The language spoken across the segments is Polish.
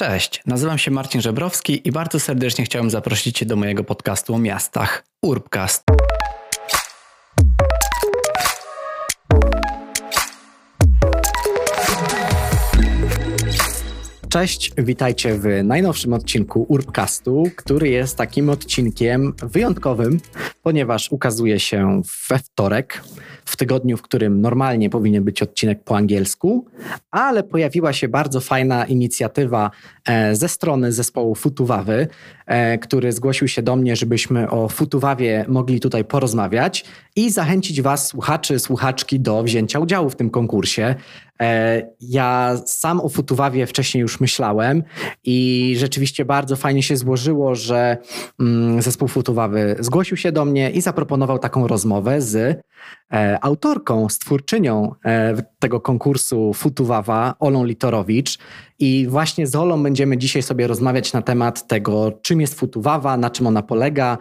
Cześć, nazywam się Marcin Żebrowski i bardzo serdecznie chciałem zaprosić Cię do mojego podcastu o miastach Urbcast. Cześć, witajcie w najnowszym odcinku Urbcastu, który jest takim odcinkiem wyjątkowym, ponieważ ukazuje się we wtorek, w tygodniu, w którym normalnie powinien być odcinek po angielsku, ale pojawiła się bardzo fajna inicjatywa e, ze strony zespołu Futuwawy, który zgłosił się do mnie, żebyśmy o Futuwawie mogli tutaj porozmawiać i zachęcić Was, słuchaczy, słuchaczki, do wzięcia udziału w tym konkursie. E, ja sam o Futuwawie wcześniej już myślałem i rzeczywiście bardzo fajnie się złożyło, że mm, zespół Futuwawy zgłosił się do mnie i zaproponował taką rozmowę z e, autorką, stwórczynią e, tego konkursu Futuwawa, Olą Litorowicz. I właśnie z Olą będziemy dzisiaj sobie rozmawiać na temat tego, czym jest Futuwawa, na czym ona polega,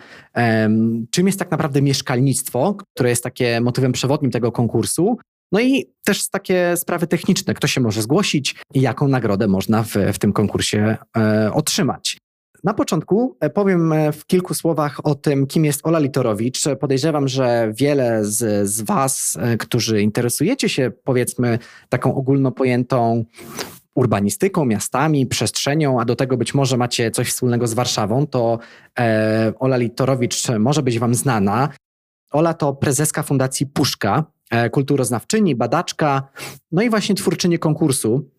czym jest tak naprawdę mieszkalnictwo, które jest takie motywem przewodnim tego konkursu, no i też takie sprawy techniczne, kto się może zgłosić i jaką nagrodę można w, w tym konkursie e, otrzymać. Na początku e, powiem e, w kilku słowach o tym, kim jest Ola Litorowicz. Podejrzewam, że wiele z, z Was, e, którzy interesujecie się, powiedzmy, taką ogólno pojętą urbanistyką, miastami, przestrzenią, a do tego być może macie coś wspólnego z Warszawą, to e, Ola Litorowicz może być Wam znana. Ola to prezeska Fundacji Puszka, kulturoznawczyni, badaczka, no i właśnie twórczyni konkursu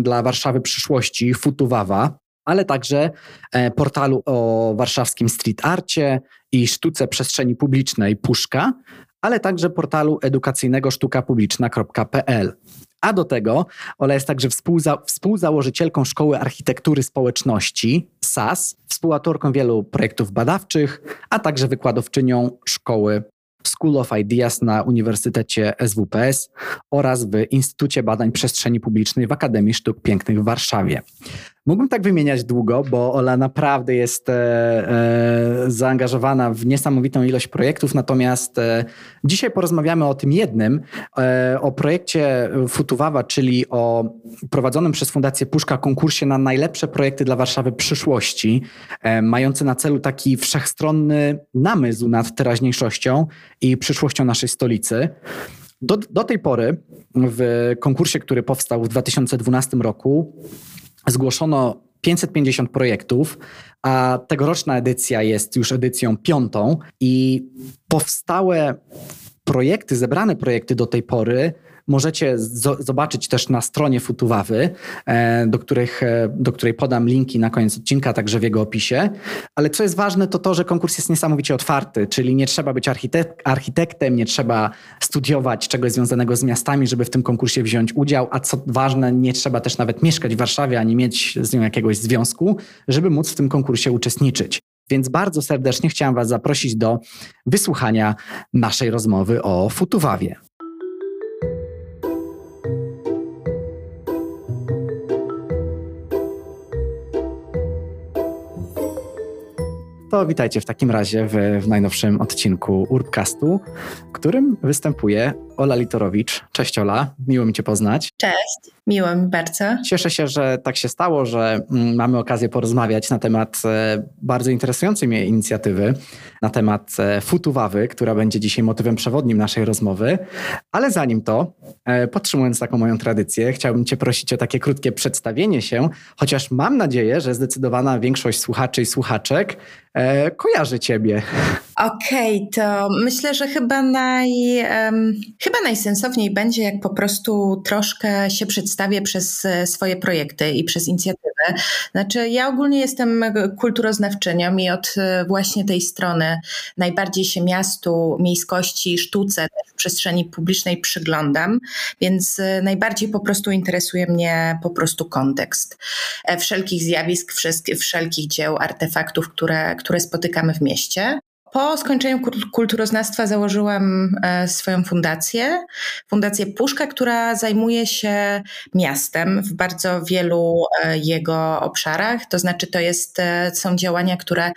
dla Warszawy przyszłości Futuwawa, ale także e, portalu o warszawskim street arcie i sztuce przestrzeni publicznej Puszka, ale także portalu edukacyjnego sztukapubliczna.pl. A do tego Ola jest także współza współzałożycielką Szkoły Architektury Społeczności SAS, współautorką wielu projektów badawczych, a także wykładowczynią Szkoły School of Ideas na Uniwersytecie SWPS oraz w Instytucie Badań Przestrzeni Publicznej w Akademii Sztuk Pięknych w Warszawie. Mógłbym tak wymieniać długo, bo Ola naprawdę jest e, e, zaangażowana w niesamowitą ilość projektów, natomiast e, dzisiaj porozmawiamy o tym jednym, o projekcie Futuwawa, czyli o prowadzonym przez Fundację Puszka konkursie na najlepsze projekty dla Warszawy przyszłości, mający na celu taki wszechstronny namysł nad teraźniejszością i przyszłością naszej stolicy. Do, do tej pory w konkursie, który powstał w 2012 roku, zgłoszono 550 projektów, a tegoroczna edycja jest już edycją piątą i powstałe projekty, zebrane projekty do tej pory możecie zobaczyć też na stronie Futuwawy, e, do, których, e, do której podam linki na koniec odcinka, także w jego opisie. Ale co jest ważne, to to, że konkurs jest niesamowicie otwarty, czyli nie trzeba być architek architektem, nie trzeba studiować czegoś związanego z miastami, żeby w tym konkursie wziąć udział, a co ważne, nie trzeba też nawet mieszkać w Warszawie, ani mieć z nią jakiegoś związku, żeby móc w tym konkursie uczestniczyć. Więc bardzo serdecznie chciałem Was zaprosić do wysłuchania naszej rozmowy o Futuwawie. To witajcie w takim razie w, w najnowszym odcinku Urbcastu, w którym występuje Ola Litorowicz. Cześć Ola, miło mi Cię poznać. Cześć, miło mi bardzo. Cieszę się, że tak się stało, że mm, mamy okazję porozmawiać na temat e, bardzo interesującej mnie inicjatywy, na temat e, Futuwawy, która będzie dzisiaj motywem przewodnim naszej rozmowy. Ale zanim to, e, podtrzymując taką moją tradycję, chciałbym Cię prosić o takie krótkie przedstawienie się, chociaż mam nadzieję, że zdecydowana większość słuchaczy i słuchaczek kojarzy Ciebie. Okej, okay, to myślę, że chyba naj, um, chyba najsensowniej będzie, jak po prostu troszkę się przedstawię przez e, swoje projekty i przez inicjatywę. Znaczy, ja ogólnie jestem kulturoznawczynią i od e, właśnie tej strony najbardziej się miastu, miejskości, sztuce, w przestrzeni publicznej przyglądam, więc e, najbardziej po prostu interesuje mnie po prostu kontekst wszelkich zjawisk, wszelkich dzieł, artefaktów, które, które spotykamy w mieście. Po skończeniu kulturoznawstwa założyłam e, swoją fundację, Fundację Puszka, która zajmuje się miastem w bardzo wielu e, jego obszarach. To znaczy, to jest, e, są działania, które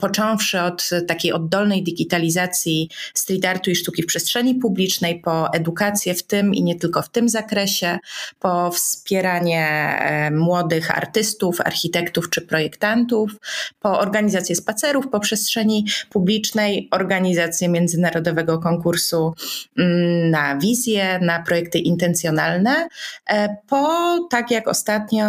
począwszy od takiej oddolnej digitalizacji street artu i sztuki w przestrzeni publicznej, po edukację w tym i nie tylko w tym zakresie, po wspieranie młodych artystów, architektów czy projektantów, po organizację spacerów po przestrzeni publicznej, organizację międzynarodowego konkursu mm, na wizję, na projekty intencjonalne, e, po tak jak ostatnio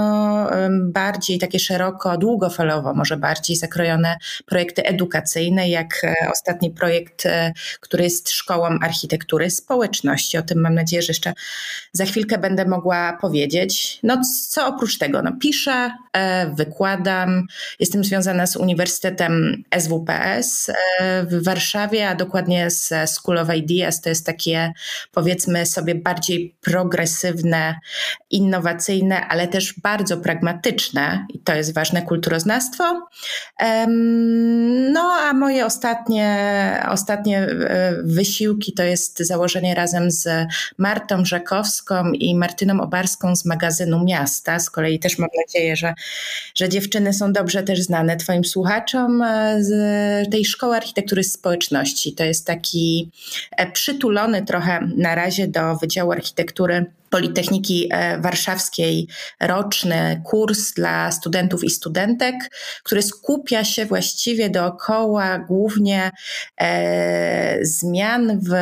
bardziej takie szeroko, długofalowo, może bardziej zakrojone projekty edukacyjne, jak e, ostatni projekt, e, który jest szkołą architektury społeczności. O tym mam nadzieję, że jeszcze za chwilkę będę mogła powiedzieć. No co oprócz tego? No, piszę, wykładam, jestem związana z Uniwersytetem SWPS w Warszawie, a dokładnie z School of Ideas. To jest takie, powiedzmy sobie, bardziej progresywne, innowacyjne, ale też bardzo pragmatyczne, i to jest ważne, kulturoznawstwo. No, a moje ostatnie, ostatnie e, wysiłki to jest założenie razem z Martą Rzekowską i Martyną Obarską z magazynu Miasta. Z kolei też mam nadzieję, że, że dziewczyny są dobrze też znane Twoim słuchaczom e, z tej szkoły architektury społeczności. To jest taki e, przytulony trochę na razie do Wydziału Architektury Politechniki e, Warszawskiej roczny kurs dla studentów i studentek, który skupia się właściwie dookoła głównie e, zmian w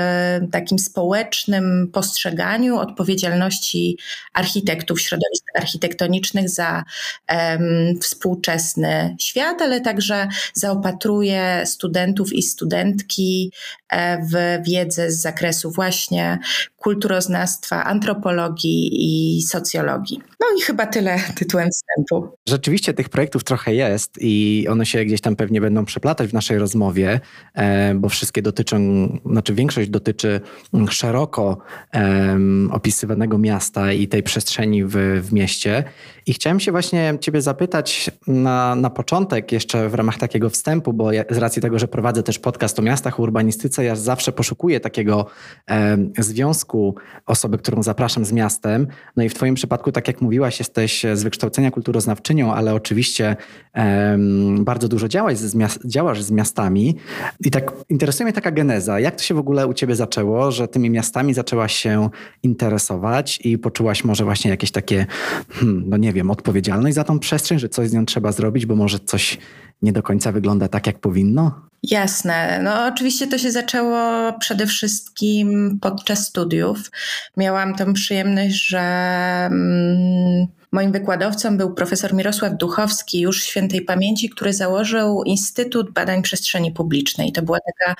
takim społecznym postrzeganiu odpowiedzialności architektów, środowisk architektonicznych za e, współczesny świat, ale także zaopatruje studentów i studentki e, w wiedzę z zakresu właśnie kulturoznawstwa, antropologii i socjologii. No i chyba tyle tytułem wstępu. Rzeczywiście tych projektów trochę jest i one się gdzieś tam pewnie będą przeplatać w naszej rozmowie, e, bo wszystkie dotyczą, znaczy większość dotyczy szeroko opisywanego miasta i tej przestrzeni w, w mieście. I chciałem się właśnie Ciebie zapytać na, na początek, jeszcze w ramach takiego wstępu, bo ja, z racji tego, że prowadzę też podcast o miastach, urbanistyce, ja zawsze poszukuję takiego związku osoby, którą zapraszam z miastem. No i w Twoim przypadku, tak jak mówiłaś, jesteś z wykształcenia kulturoznawczynią, ale oczywiście bardzo dużo działasz z, działasz z miastami. I tak interesuje mnie taka geneza. Jak to się w ogóle u Ciebie zaczęło, że tymi miastami zaczęłaś się interesować i poczułaś może właśnie jakieś takie, hmm, no nie wiem, odpowiedzialność za tą przestrzeń, że coś z nią trzeba zrobić, bo może coś nie do końca wygląda tak, jak powinno? Jasne. No oczywiście to się zaczęło przede wszystkim podczas studiów. Miałam tę przyjemność, że mm, moim wykładowcą był profesor Mirosław Duchowski, już świętej pamięci, który założył Instytut Badań Przestrzeni Publicznej. To była taka,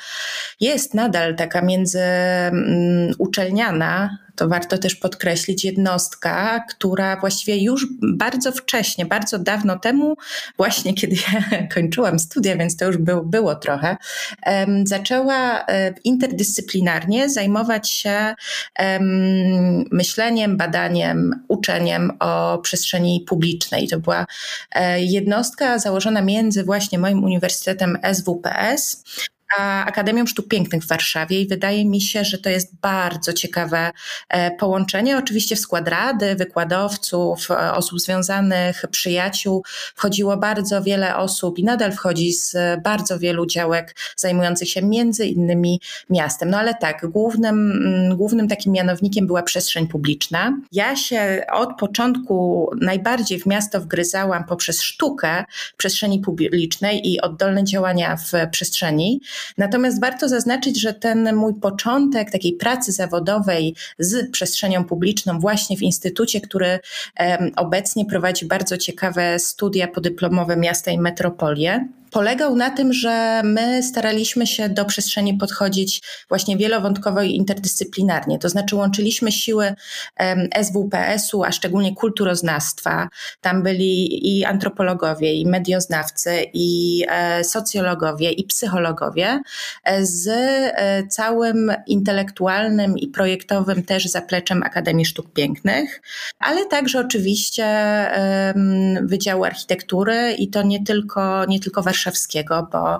jest nadal taka międzyuczelniana mm, to warto też podkreślić, jednostka, która właściwie już bardzo wcześnie, bardzo dawno temu, właśnie kiedy ja kończyłam studia, więc to już był, było trochę, um, zaczęła um, interdyscyplinarnie zajmować się um, myśleniem, badaniem, uczeniem o przestrzeni publicznej. To była e, jednostka założona między właśnie moim uniwersytetem SWPS Akademią Sztuk Pięknych w Warszawie i wydaje mi się, że to jest bardzo ciekawe e, połączenie. Oczywiście w skład rady, wykładowców, e, osób związanych, przyjaciół wchodziło bardzo wiele osób i nadal wchodzi z bardzo wielu działek zajmujących się między innymi miastem. No ale tak, głównym, mm, głównym takim mianownikiem była przestrzeń publiczna. Ja się od początku najbardziej w miasto wgryzałam poprzez sztukę przestrzeni publicznej i oddolne działania w przestrzeni. Natomiast warto zaznaczyć, że ten mój początek takiej pracy zawodowej z przestrzenią publiczną właśnie w instytucie, który obecnie prowadzi bardzo ciekawe studia podyplomowe miasta i metropolie, polegał na tym, że my staraliśmy się do przestrzeni podchodzić właśnie wielowątkowo i interdyscyplinarnie. To znaczy łączyliśmy siły SWPS-u, a szczególnie kulturoznawstwa. Tam byli i antropologowie, i medioznawcy, i e, socjologowie, i psychologowie e, z e, całym intelektualnym i projektowym też zapleczem Akademii Sztuk Pięknych, ale także oczywiście Wydziału Architektury i to nie tylko, nie tylko Warszawy, Warszawskiego, bo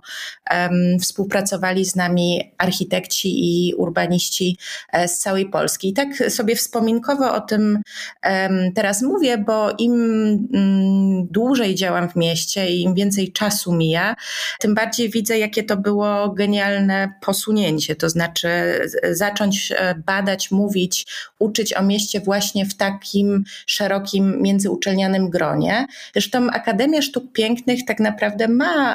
um, współpracowali z nami architekci i urbaniści e, z całej Polski. I tak sobie wspominkowo o tym um, teraz mówię, bo im um, dłużej działam w mieście i im więcej czasu mija, tym bardziej widzę, jakie to było genialne posunięcie. To znaczy zacząć e, badać, mówić, uczyć o mieście właśnie w takim szerokim międzyuczelnianym gronie. Zresztą Akademia Sztuk Pięknych tak naprawdę ma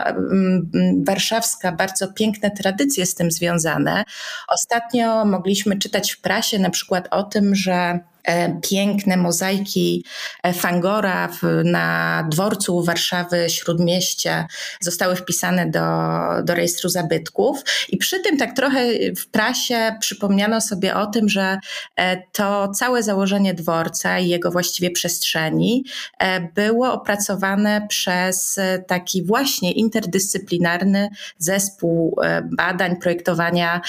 warszawska bardzo piękne tradycje z tym związane. Ostatnio mogliśmy czytać w prasie na przykład o tym, że piękne mozaiki e, Fangora na dworcu Warszawy Śródmieście zostały wpisane do, do rejestru zabytków. I przy tym tak trochę w prasie przypomniano sobie o tym, że e, to całe założenie dworca i jego właściwie przestrzeni było opracowane przez taki właśnie interdyscyplinarny zespół badań, projektowania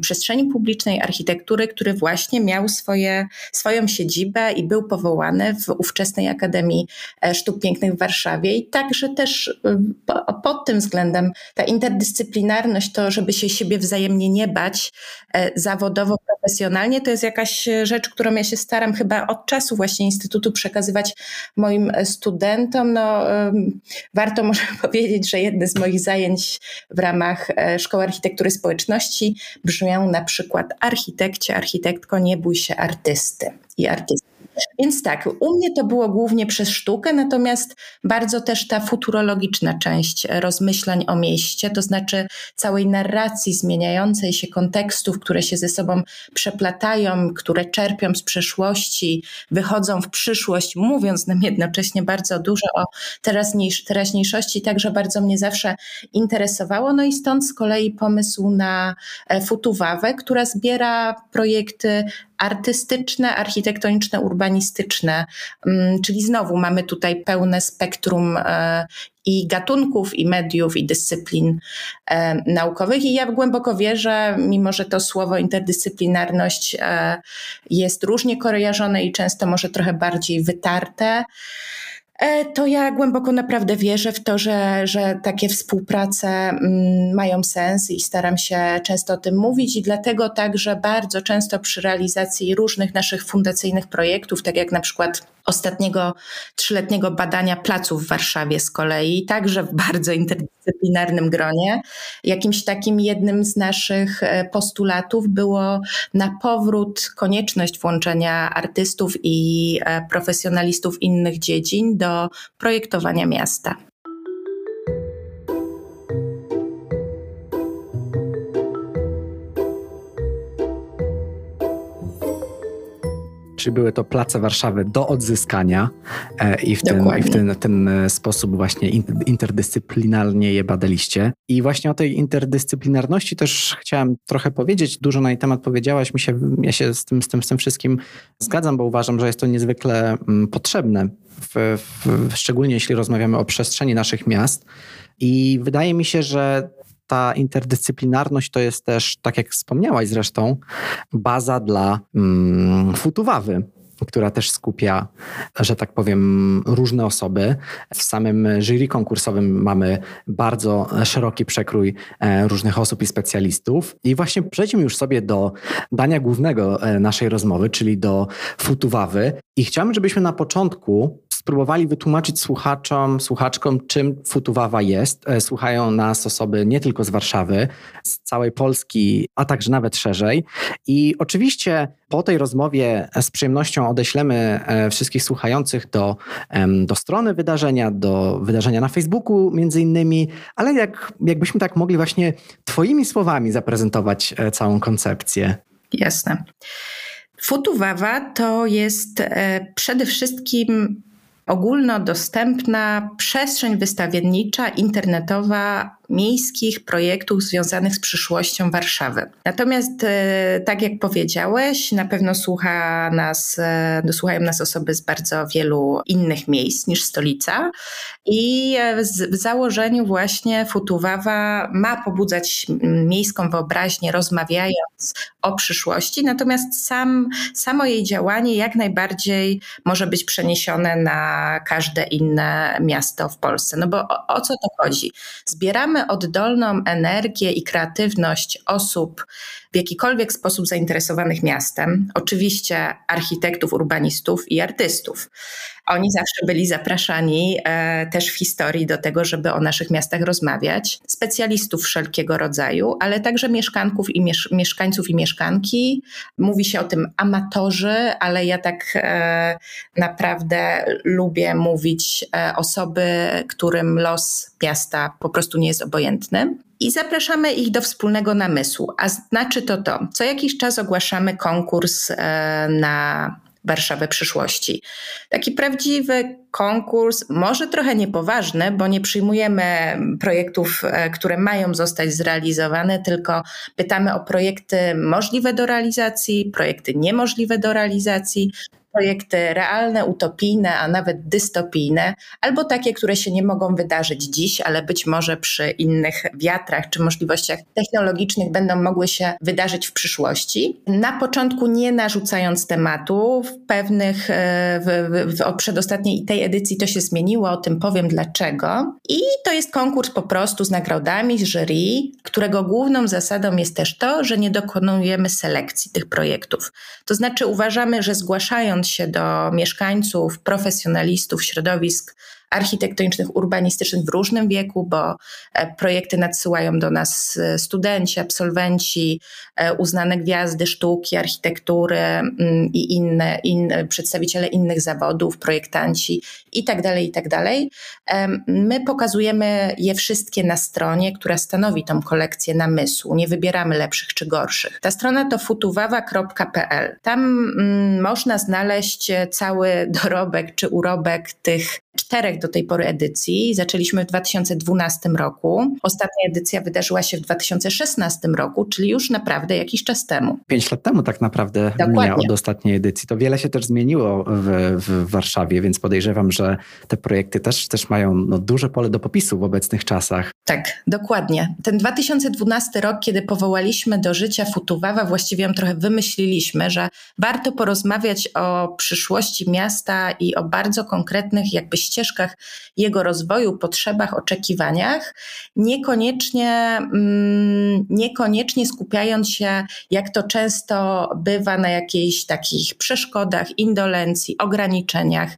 przestrzeni publicznej, architektury, który właśnie miał swoje swoją siedzibę i był powołany w ówczesnej Akademii e, Sztuk Pięknych w Warszawie. I także też e, pod tym względem ta interdyscyplinarność, to żeby się siebie wzajemnie nie bać e, zawodowo, profesjonalnie, to jest jakaś rzecz, którą ja się staram chyba od czasu właśnie Instytutu przekazywać moim studentom. No, warto może powiedzieć, że jedne z moich zajęć w ramach Szkoły Architektury Społeczności brzmią na przykład architekcie, architektko, nie bój się artysty i artysty. Więc tak, u mnie to było głównie przez sztukę, natomiast bardzo też ta futurologiczna część rozmyślań o mieście, to znaczy całej narracji zmieniającej się kontekstów, które się ze sobą przeplatają, które czerpią z przeszłości, wychodzą w przyszłość, mówiąc nam jednocześnie bardzo dużo o teraźniejszości, także bardzo mnie zawsze interesowało. No i stąd z kolei pomysł na e, Futuwawę, która zbiera projekty artystyczne, architektoniczne, urbanistyczne, mm, czyli znowu mamy tutaj pełne spektrum e, i gatunków, i mediów, i dyscyplin e, naukowych. I ja głęboko wierzę, mimo że to słowo interdyscyplinarność e, jest różnie kojarzone i często może trochę bardziej wytarte, to ja głęboko naprawdę wierzę w to, że, że takie współprace mm, mają sens i staram się często o tym mówić i dlatego także bardzo często przy realizacji różnych naszych fundacyjnych projektów, tak jak na przykład ostatniego trzyletniego badania placów w Warszawie z kolei, także w bardzo interdyscyplinarnym gronie. Jakimś takim jednym z naszych e, postulatów było na powrót konieczność włączenia artystów i e, profesjonalistów innych dziedzin do projektowania miasta. Czyli były to place Warszawy do odzyskania e, i w ten, i w ten, ten e, sposób właśnie interdyscyplinarnie je badaliście. I właśnie o tej interdyscyplinarności też chciałem trochę powiedzieć. Dużo na jej temat powiedziałaś. Mi się, ja się z tym, z, tym, z tym wszystkim zgadzam, bo uważam, że jest to niezwykle mm, potrzebne, w, w, szczególnie jeśli rozmawiamy o przestrzeni naszych miast. I wydaje mi się, że ta interdyscyplinarność to jest też, tak jak wspomniałaś zresztą, baza dla mm, futuwawy która też skupia, że tak powiem, różne osoby. W samym jury konkursowym mamy bardzo szeroki przekrój e, różnych osób i specjalistów. I właśnie przejdźmy już sobie do dania głównego e, naszej rozmowy, czyli do futuwawy. I chciałbym, żebyśmy na początku spróbowali wytłumaczyć słuchaczom, słuchaczkom, czym Futuwawa jest. E, słuchają nas osoby nie tylko z Warszawy, z całej Polski, a także nawet szerzej. I oczywiście po tej rozmowie z przyjemnością odeślemy e, wszystkich słuchających do, do strony wydarzenia, do wydarzenia na Facebooku między innymi, ale jak, jakbyśmy tak mogli właśnie Twoimi słowami zaprezentować e, całą koncepcję. Jasne. Futuwawa to jest przede wszystkim ogólnodostępna przestrzeń wystawiennicza, internetowa, miejskich projektów związanych z przyszłością Warszawy. Natomiast, e, tak jak powiedziałeś, na pewno słucha nas, e, słuchają nas osoby z bardzo wielu innych miejsc niż stolica i w założeniu właśnie Futuwawa ma pobudzać miejską wyobraźnię, rozmawiając o przyszłości, natomiast sam, samo jej działanie jak najbardziej może być przeniesione na każde inne miasto w Polsce. No bo o, o co to chodzi? Zbieramy oddolną energię i kreatywność osób w jakikolwiek sposób zainteresowanych miastem, oczywiście architektów, urbanistów i artystów. Oni zawsze byli zapraszani e, też w historii do tego, żeby o naszych miastach rozmawiać. Specjalistów wszelkiego rodzaju, ale także mieszkanków i miesz mieszkańców i mieszkanki. Mówi się o tym amatorzy, ale ja tak e, naprawdę lubię mówić e, osoby, którym los miasta po prostu nie jest obojętny i zapraszamy ich do wspólnego namysłu. A znaczy to to, co jakiś czas ogłaszamy konkurs e, na Warszawę przyszłości. Taki prawdziwy konkurs, może trochę niepoważny, bo nie przyjmujemy projektów, e, które mają zostać zrealizowane, tylko pytamy o projekty możliwe do realizacji, projekty niemożliwe do realizacji, projekty realne, utopijne, a nawet dystopijne, albo takie, które się nie mogą wydarzyć dziś, ale być może przy innych wiatrach czy możliwościach technologicznych będą mogły się wydarzyć w przyszłości. Na początku nie narzucając tematu, w pewnych, e, w, w, w przedostatniej tej edycji to się zmieniło, o tym powiem dlaczego. I to jest konkurs po prostu z nagrodami, z jury, którego główną zasadą jest też to, że nie dokonujemy selekcji tych projektów. To znaczy uważamy, że zgłaszając się do mieszkańców, profesjonalistów, środowisk architektonicznych, urbanistycznych w różnym wieku, bo e, projekty nadsyłają do nas e, studenci, absolwenci, e, uznane gwiazdy sztuki, architektury mm, i inne, inne przedstawiciele innych zawodów, projektanci itd., tak itd. Tak my pokazujemy je wszystkie na stronie, która stanowi tą kolekcję namysłu. Nie wybieramy lepszych czy gorszych. Ta strona to futuwawa.pl. Tam mm, można znaleźć cały dorobek czy urobek tych czterech do tej pory edycji. Zaczęliśmy w 2012 roku. Ostatnia edycja wydarzyła się w 2016 roku, czyli już naprawdę jakiś czas temu. Pięć lat temu tak naprawdę mija od ostatniej edycji. To wiele się też zmieniło w, w Warszawie, więc podejrzewam, że te projekty też, też mają no, duże pole do popisu w obecnych czasach. Tak, dokładnie. Ten 2012 rok, kiedy powołaliśmy do życia Futuwawa, właściwie ją trochę wymyśliliśmy, że warto porozmawiać o przyszłości miasta i o bardzo konkretnych jakby ścieżkach jego rozwoju, potrzebach, oczekiwaniach, niekoniecznie, mm, niekoniecznie skupiając się, jak to często bywa, na jakichś takich przeszkodach, indolencji, ograniczeniach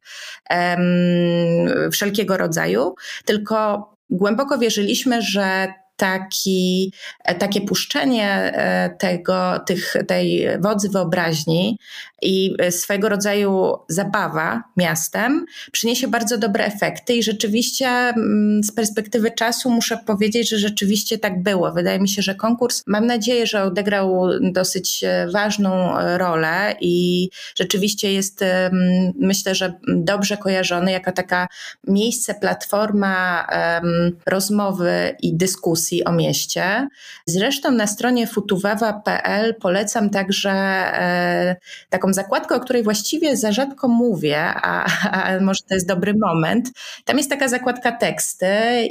wszelkiego rodzaju, tylko głęboko wierzyliśmy, że taki, takie puszczenie e, tego, tych, tej wodzy wyobraźni i swego rodzaju zabawa miastem przyniesie bardzo dobre efekty i rzeczywiście mm, z perspektywy czasu muszę powiedzieć, że rzeczywiście tak było. Wydaje mi się, że konkurs, mam nadzieję, że odegrał dosyć e, ważną e, rolę i rzeczywiście jest, myślę, że dobrze kojarzony jako taka miejsce, platforma rozmowy i dyskusji dyskusji o mieście. Zresztą na stronie futuwawa.pl polecam także e, taką zakładkę, o której właściwie za rzadko mówię, a, a może to jest dobry moment. Tam jest taka zakładka teksty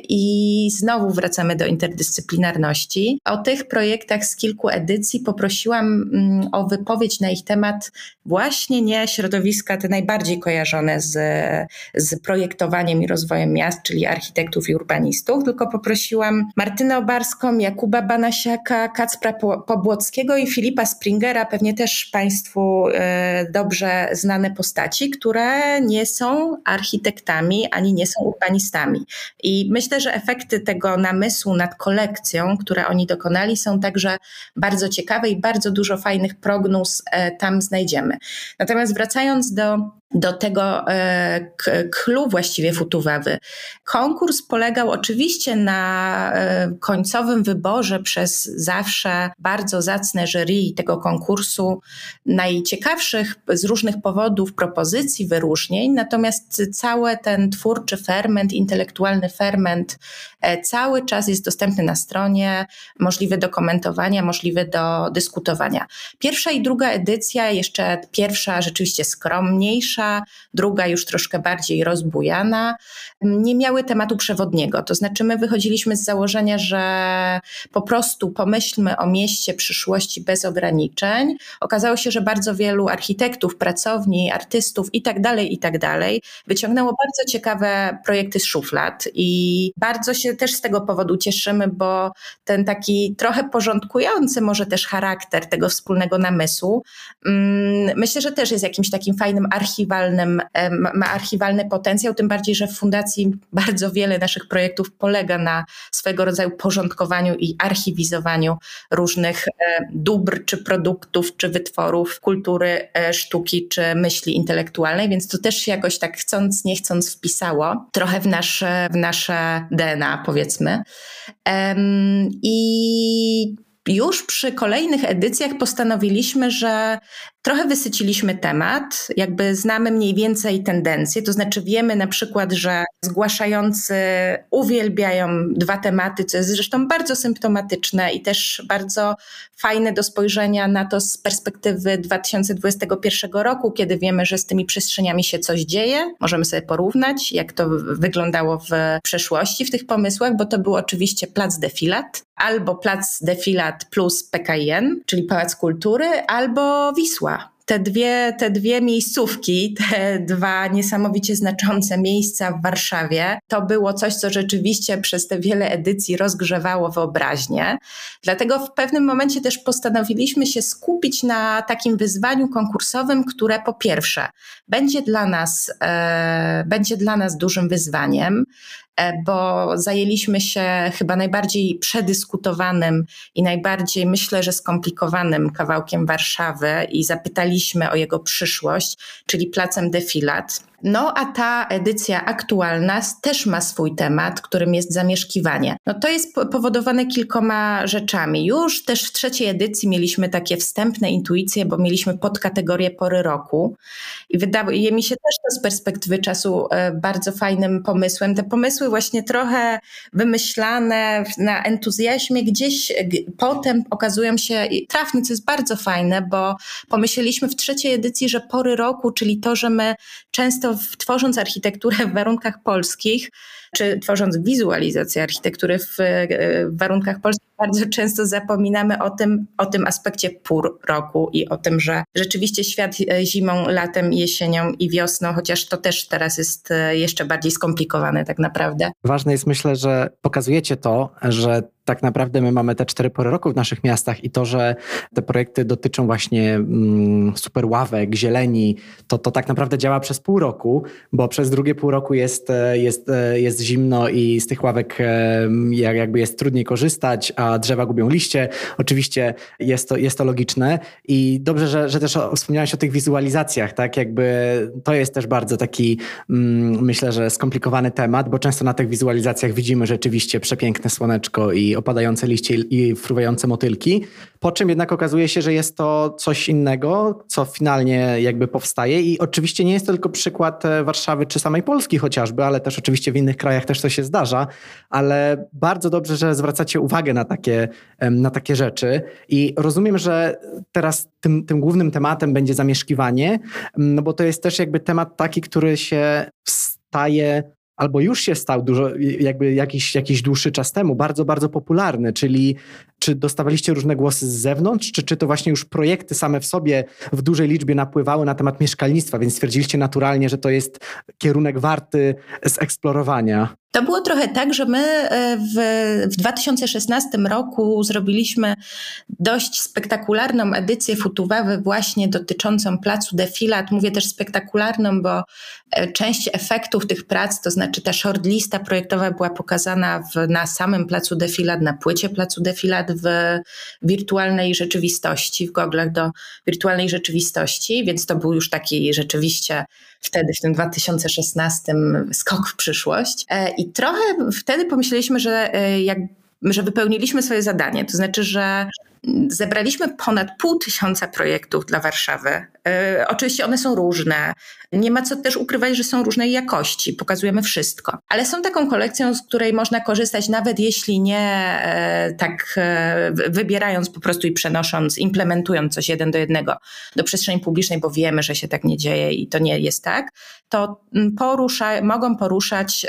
i znowu wracamy do interdyscyplinarności. O tych projektach z kilku edycji poprosiłam mm, o wypowiedź na ich temat właśnie nie środowiska te najbardziej kojarzone z, z projektowaniem i rozwojem miast, czyli architektów i urbanistów, tylko poprosiłam Martynę Martynę Obarską, Jakuba Banasiaka, Kacpra Pobłockiego i Filipa Springera, pewnie też Państwu e, dobrze znane postaci, które nie są architektami ani nie są urbanistami. I myślę, że efekty tego namysłu nad kolekcją, które oni dokonali, są także bardzo ciekawe i bardzo dużo fajnych prognóz e, tam znajdziemy. Natomiast wracając do do tego e, klu właściwie Futuwawy. Konkurs polegał oczywiście na e, końcowym wyborze przez zawsze bardzo zacne jury tego konkursu najciekawszych z różnych powodów propozycji, wyróżnień, natomiast cały ten twórczy ferment, intelektualny ferment e, cały czas jest dostępny na stronie, możliwy do komentowania, możliwy do dyskutowania. Pierwsza i druga edycja, jeszcze pierwsza rzeczywiście skromniejsza, druga już troszkę bardziej rozbujana, nie miały tematu przewodniego. To znaczy, my wychodziliśmy z założenia, że po prostu pomyślmy o mieście przyszłości bez ograniczeń. Okazało się, że bardzo wielu architektów, pracowni, artystów i tak dalej, i tak wyciągnęło bardzo ciekawe projekty z szuflad i bardzo się też z tego powodu cieszymy, bo ten taki trochę porządkujący może też charakter tego wspólnego namysłu, mm, myślę, że też jest jakimś takim fajnym archiwalnym, ma archiwalny potencjał, tym bardziej, że w Fundacji bardzo wiele naszych projektów polega na swego rodzaju porządkowaniu i archiwizowaniu różnych dóbr, czy produktów, czy wytworów kultury, e, sztuki, czy myśli intelektualnej, więc to też się jakoś tak chcąc, nie chcąc wpisało trochę w nasze, w nasze DNA, powiedzmy. I już przy kolejnych edycjach postanowiliśmy, że trochę wysyciliśmy temat, jakby znamy mniej więcej tendencje, to znaczy wiemy na przykład, że zgłaszający uwielbiają dwa tematy, co jest zresztą bardzo symptomatyczne i też bardzo fajne do spojrzenia na to z perspektywy 2021 roku, kiedy wiemy, że z tymi przestrzeniami się coś dzieje. Możemy sobie porównać, jak to wyglądało w przeszłości w tych pomysłach, bo to był oczywiście plac defilat, albo plac defilat plus PKN, czyli Pałac Kultury, albo Wisła te dwie, te dwie miejscówki, te dwa niesamowicie znaczące miejsca w Warszawie, to było coś, co rzeczywiście przez te wiele edycji rozgrzewało wyobraźnię. Dlatego w pewnym momencie też postanowiliśmy się skupić na takim wyzwaniu konkursowym, które po pierwsze będzie dla nas, e, będzie dla nas dużym wyzwaniem. E, bo zajęliśmy się chyba najbardziej przedyskutowanym i najbardziej, myślę, że skomplikowanym kawałkiem Warszawy i zapytaliśmy o jego przyszłość, czyli placem Defilat. No a ta edycja aktualna też ma swój temat, którym jest zamieszkiwanie. No to jest powodowane kilkoma rzeczami. Już też w trzeciej edycji mieliśmy takie wstępne intuicje, bo mieliśmy podkategorię pory roku i wydaje mi się też to z perspektywy czasu e, bardzo fajnym pomysłem. Te pomysły właśnie trochę wymyślane na entuzjazmie gdzieś potem okazują się trafne, co jest bardzo fajne, bo pomyśleliśmy w trzeciej edycji, że pory roku, czyli to, że my często tworząc architekturę w warunkach polskich, czy tworząc wizualizację architektury w, e, w warunkach polskich, bardzo często zapominamy o tym, o tym aspekcie pór roku i o tym, że rzeczywiście świat e, zimą, latem, jesienią i wiosną, chociaż to też teraz jest e, jeszcze bardziej skomplikowane tak naprawdę. Ważne jest myślę, że pokazujecie to, że tak naprawdę my mamy te cztery pory roku w naszych miastach i to, że te projekty dotyczą właśnie mm, super ławek, zieleni, to, to tak naprawdę działa przez pół roku, bo przez drugie pół roku jest, e, jest, jest zimno i z tych ławek jakby jest trudniej korzystać, a drzewa gubią liście. Oczywiście jest to, jest to logiczne i dobrze, że, że też wspomniałeś o tych wizualizacjach, tak? Jakby to jest też bardzo taki, mm, myślę, że skomplikowany temat, bo często na tych wizualizacjach widzimy rzeczywiście przepiękne słoneczko i opadające liście i fruwające motylki, po czym jednak okazuje się, że jest to coś innego, co finalnie jakby powstaje i oczywiście nie jest to tylko przykład e, Warszawy czy samej Polski chociażby, ale też oczywiście w innych krajach też to się zdarza, ale bardzo dobrze, że zwracacie uwagę na takie, na takie rzeczy i rozumiem, że teraz tym, tym głównym tematem będzie zamieszkiwanie, no bo to jest też jakby temat taki, który się staje albo już się stał dużo, jakby jakiś, jakiś dłuższy czas temu, bardzo, bardzo popularny, czyli czy dostawaliście różne głosy z zewnątrz, czy, czy to właśnie już projekty same w sobie w dużej liczbie napływały na temat mieszkalnictwa, więc stwierdziliście naturalnie, że to jest kierunek warty zeksplorowania? To było trochę tak, że my e, w, w 2016 roku zrobiliśmy dość spektakularną edycję Futuwawy właśnie dotyczącą placu Defilat. Mówię też spektakularną, bo e, część efektów tych prac, to znaczy ta shortlista projektowa była pokazana w, na samym placu Defilat, na płycie placu Defilat w wirtualnej rzeczywistości, w goglach do wirtualnej rzeczywistości, więc to był już taki rzeczywiście wtedy, w tym 2016 skok w przyszłość. E, I trochę wtedy pomyśleliśmy, że e, jak że wypełniliśmy swoje zadanie. To znaczy, że zebraliśmy ponad pół tysiąca projektów dla Warszawy. Yy, oczywiście one są różne. Nie ma co też ukrywać, że są różnej jakości. Pokazujemy wszystko. Ale są taką kolekcją, z której można korzystać, nawet jeśli nie yy, tak yy, wybierając po prostu i przenosząc, implementując coś jeden do jednego do przestrzeni publicznej, bo wiemy, że się tak nie dzieje i to nie jest tak, to mm, porusza, mogą poruszać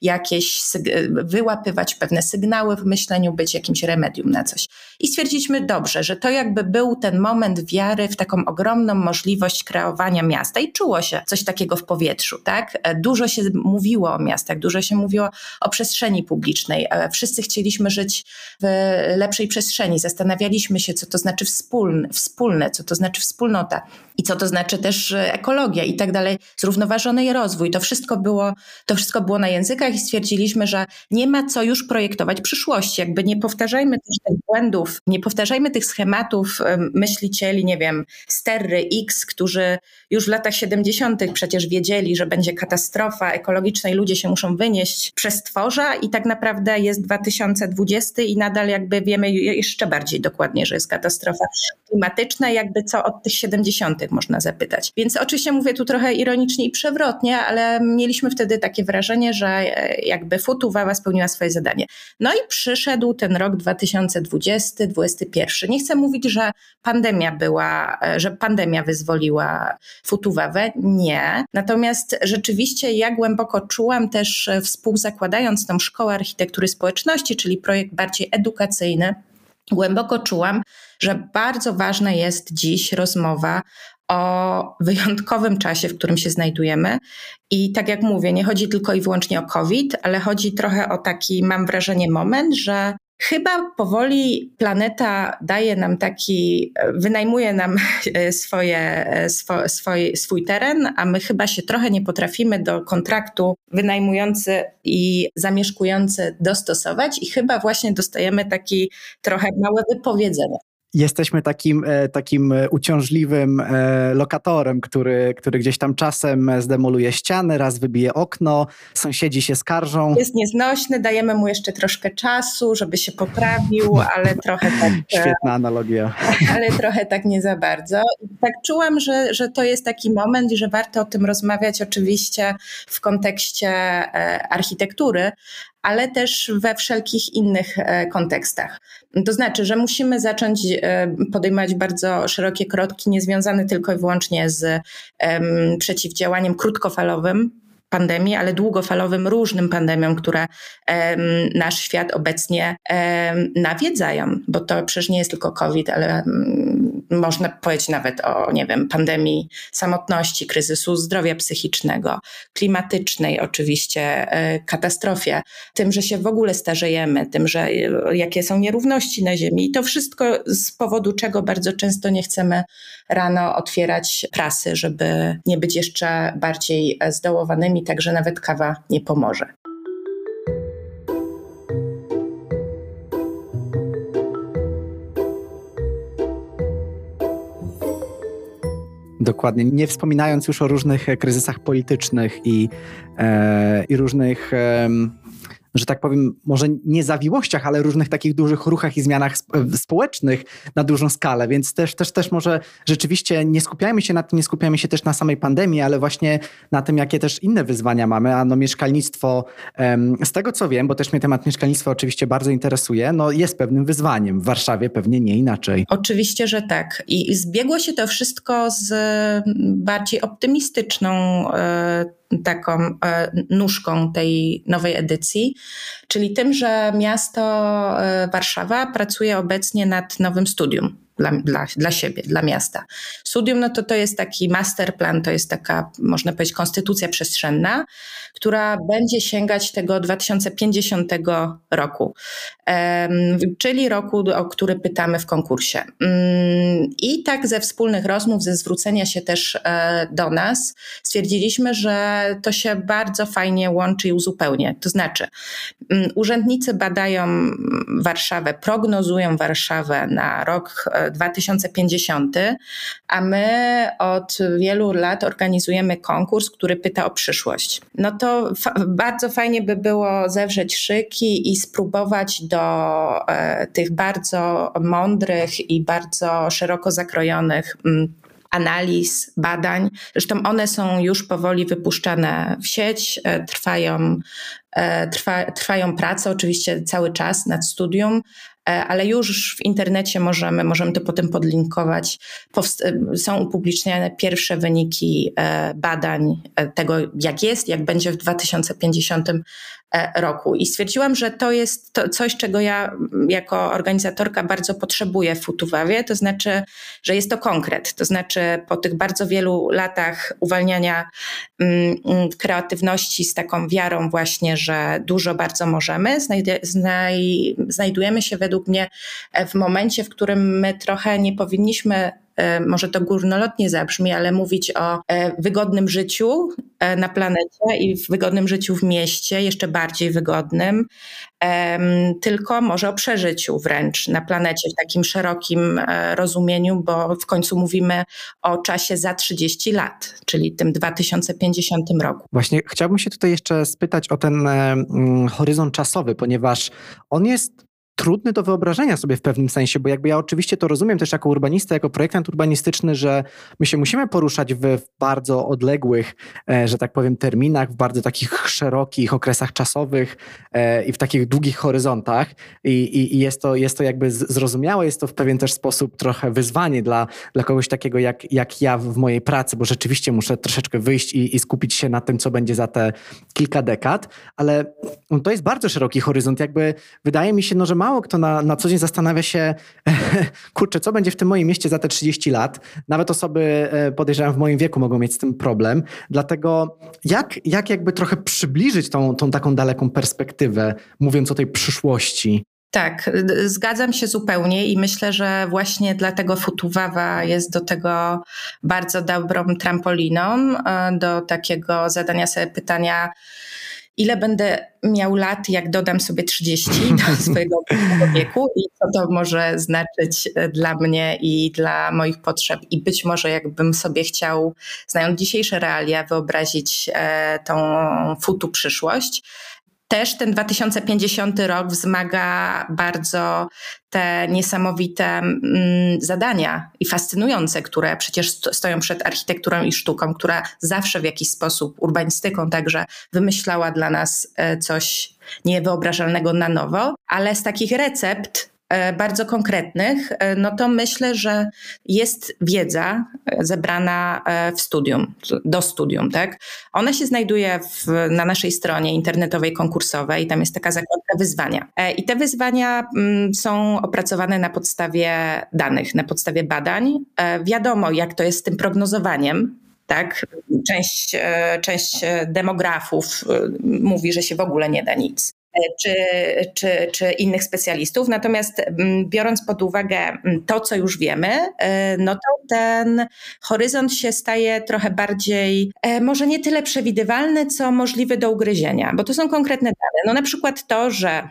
jakieś, wyłapywać pewne sygnały w myśleniu, być jakimś remedium na coś. I stwierdziliśmy dobrze, że to jakby był ten moment wiary w taką ogromną możliwość kreowania miasta i czuło się coś takiego w powietrzu, tak? E, dużo się mówiło o miastach, dużo się mówiło o przestrzeni publicznej. E, wszyscy chcieliśmy żyć w lepszej przestrzeni, zastanawialiśmy się, co to znaczy wspólne, wspólne co to znaczy wspólnota i co to znaczy też ekologia i tak dalej, zrównoważony rozwój. To wszystko było, to wszystko było na językach i stwierdziliśmy, że nie ma co już projektować przyszłości. Jakby nie powtarzajmy też tych błędów, nie powtarzajmy tych schematów myślicieli, nie wiem, Sterry X, którzy już w latach 70. przecież wiedzieli, że będzie katastrofa ekologiczna i ludzie się muszą wynieść przez tworza i tak naprawdę jest 2020 i nadal jakby wiemy jeszcze bardziej dokładnie, że jest katastrofa klimatyczna, jakby co od tych 70 można zapytać. Więc oczywiście mówię tu trochę ironicznie i przewrotnie, ale mieliśmy wtedy takie wrażenie, że e, jakby Futuwawa spełniła swoje zadanie. No i przyszedł ten rok 2020-2021. Nie chcę mówić, że pandemia była, e, że pandemia wyzwoliła Futuwawę. Nie. Natomiast rzeczywiście ja głęboko czułam też e, współzakładając tą Szkołę Architektury Społeczności, czyli projekt bardziej edukacyjny, głęboko czułam, że bardzo ważna jest dziś rozmowa o wyjątkowym czasie, w którym się znajdujemy. I tak jak mówię, nie chodzi tylko i wyłącznie o COVID, ale chodzi trochę o taki, mam wrażenie, moment, że Chyba powoli planeta daje nam taki, wynajmuje nam swoje, swo, swój, swój teren, a my chyba się trochę nie potrafimy do kontraktu wynajmujący i zamieszkujący dostosować i chyba właśnie dostajemy taki trochę małe wypowiedzenie jesteśmy takim, e, takim uciążliwym e, lokatorem, który, który gdzieś tam czasem zdemoluje ściany, raz wybije okno, sąsiedzi się skarżą. Jest nieznośny, dajemy mu jeszcze troszkę czasu, żeby się poprawił, ale trochę tak... E, Świetna analogia. Ale trochę tak nie za bardzo. tak czułam, że, że to jest taki moment i że warto o tym rozmawiać oczywiście w kontekście architektury, ale też we wszelkich innych e, kontekstach. To znaczy, że musimy zacząć e, podejmować bardzo szerokie kroki, niezwiązane tylko i wyłącznie z przeciwdziałaniem krótkofalowym pandemii, ale długofalowym różnym pandemiom, które nasz świat obecnie nawiedzają, bo to przecież nie jest tylko COVID, ale można powiedzieć nawet o, nie wiem, pandemii samotności, kryzysu zdrowia psychicznego, klimatycznej oczywiście, e, katastrofie, tym, że się w ogóle starzejemy, tym, że e, jakie są nierówności na Ziemi i to wszystko z powodu czego bardzo często nie chcemy rano otwierać prasy, żeby nie być jeszcze bardziej zdołowanymi, także nawet kawa nie pomoże. Dokładnie. Nie wspominając już o różnych kryzysach politycznych i, e, i różnych. E, że tak powiem, może nie zawiłościach, ale różnych takich dużych ruchach i zmianach społecznych na dużą skalę, więc też, też, też może rzeczywiście nie skupiajmy się na tym, nie skupiajmy się też na samej pandemii, ale właśnie na tym, jakie też inne wyzwania mamy, a no mieszkalnictwo, z tego co wiem, bo też mnie temat mieszkalnictwa oczywiście bardzo interesuje, no jest pewnym wyzwaniem. W Warszawie pewnie nie inaczej. Oczywiście, że tak. I zbiegło się to wszystko z bardziej optymistyczną e, taką e, nóżką tej nowej edycji, czyli tym, że miasto e, Warszawa pracuje obecnie nad nowym studium dla, dla, dla siebie, dla miasta. Studium, no to to jest taki masterplan, to jest taka, można powiedzieć, konstytucja przestrzenna, która będzie sięgać tego 2050 roku, czyli roku, o który pytamy w konkursie. Mm, I tak ze wspólnych rozmów, ze zwrócenia się też e, do nas, stwierdziliśmy, że to się bardzo fajnie łączy i uzupełnia. To znaczy, mm, urzędnicy badają Warszawę, prognozują Warszawę na rok 2050, e, a my od wielu lat organizujemy konkurs, który pyta o przyszłość. No to fa bardzo fajnie by było zewrzeć szyki i spróbować do e, tych bardzo mądrych i bardzo szeroko zakrojonych mm, analiz, badań. Zresztą one są już powoli wypuszczane w sieć, e, trwają, e, trwa, trwają prace oczywiście cały czas nad studium, ale już w internecie możemy, możemy to potem podlinkować. E, są upubliczniane pierwsze wyniki e, badań tego, jak jest, jak będzie w 2050 roku. I stwierdziłam, że to jest to coś, czego ja jako organizatorka bardzo potrzebuję w Futuwawie, to znaczy, że jest to konkret. To znaczy, po tych bardzo wielu latach uwalniania mm, kreatywności z taką wiarą, właśnie, że dużo bardzo możemy, znajdujemy się według mnie e, w momencie, w którym my trochę nie powinniśmy e, może to górnolotnie zabrzmi, ale mówić o e, wygodnym życiu na planecie i wygodnym życiu w mieście, jeszcze bardziej wygodnym, tylko może o przeżyciu wręcz na planecie w takim szerokim rozumieniu, bo w końcu mówimy o czasie za 30 lat, czyli tym 2050 roku. Właśnie chciałbym się tutaj jeszcze spytać o ten horyzont czasowy, ponieważ on jest trudny do wyobrażenia sobie w pewnym sensie, bo jakby ja oczywiście to rozumiem też jako urbanista, jako projektant urbanistyczny, że my się musimy poruszać w, bardzo odległych, e, że tak powiem, terminach, w bardzo takich szerokich okresach czasowych e, i w takich długich horyzontach. I, i, i, jest, to, jest to jakby zrozumiałe, jest to w pewien też sposób trochę wyzwanie dla, dla kogoś takiego jak, jak ja w mojej pracy, bo rzeczywiście muszę troszeczkę wyjść i, i skupić się na tym, co będzie za te kilka dekad, ale to jest bardzo szeroki horyzont, jakby wydaje mi się, no, że ma mało kto na, na co dzień zastanawia się, kurczę, co będzie w tym moim mieście za te 30 lat. Nawet osoby, e, podejrzewam, w moim wieku mogą mieć z tym problem. Dlatego jak, jak jakby trochę przybliżyć tą, tą taką daleką perspektywę, mówiąc o tej przyszłości? Tak, zgadzam się zupełnie i myślę, że właśnie dlatego Futuwawa jest do tego bardzo dobrą trampoliną, e, do takiego zadania sobie pytania, ile będę miał lat, jak dodam sobie 30 do swojego wieku i co to może znaczyć e, dla mnie i dla moich potrzeb. I być może jakbym sobie chciał, znając dzisiejsze realia, wyobrazić e, tą futu przyszłość, też ten 2050 rok wzmaga bardzo te niesamowite mm, zadania i fascynujące, które przecież stoją przed architekturą i sztuką, która zawsze w jakiś sposób, urbanistyką także, wymyślała dla nas e, coś niewyobrażalnego na nowo, ale z takich recept bardzo konkretnych, e, no to myślę, że jest wiedza e, zebrana w studium, do studium, tak? Ona się znajduje w, na naszej stronie internetowej konkursowej, tam jest taka zakładka wyzwania. I te wyzwania mm, są opracowane na podstawie danych, na podstawie badań. Wiadomo, jak to jest z tym prognozowaniem, tak? Część, część demografów mówi, że się w ogóle nie da nic. E, czy, czy, czy innych specjalistów. Natomiast mm, biorąc pod uwagę mm, to, co już wiemy, e, no to ten horyzont się staje trochę bardziej, e, może nie tyle przewidywalny, co możliwy do ugryzienia, bo to są konkretne dane. No na przykład to, że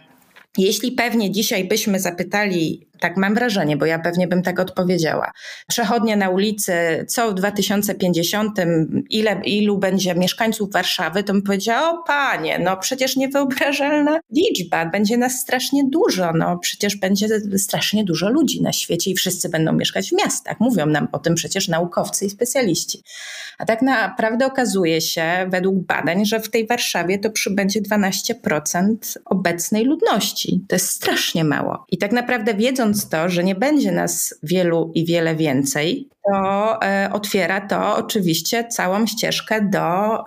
jeśli pewnie dzisiaj byśmy zapytali tak mam wrażenie, bo ja pewnie bym tak odpowiedziała. Przechodnie na ulicy, co w 2050, ile, ilu będzie mieszkańców Warszawy, to bym powiedziała, o panie, no przecież niewyobrażalna liczba, będzie nas strasznie dużo, no przecież będzie strasznie dużo ludzi na świecie i wszyscy będą mieszkać w miastach. Mówią nam o tym przecież naukowcy i specjaliści. A tak naprawdę okazuje się, według badań, że w tej Warszawie to przybędzie 12% obecnej ludności. To jest strasznie mało. I tak naprawdę wiedząc, widząc to, że nie będzie nas wielu i wiele więcej, to e, otwiera to oczywiście całą ścieżkę do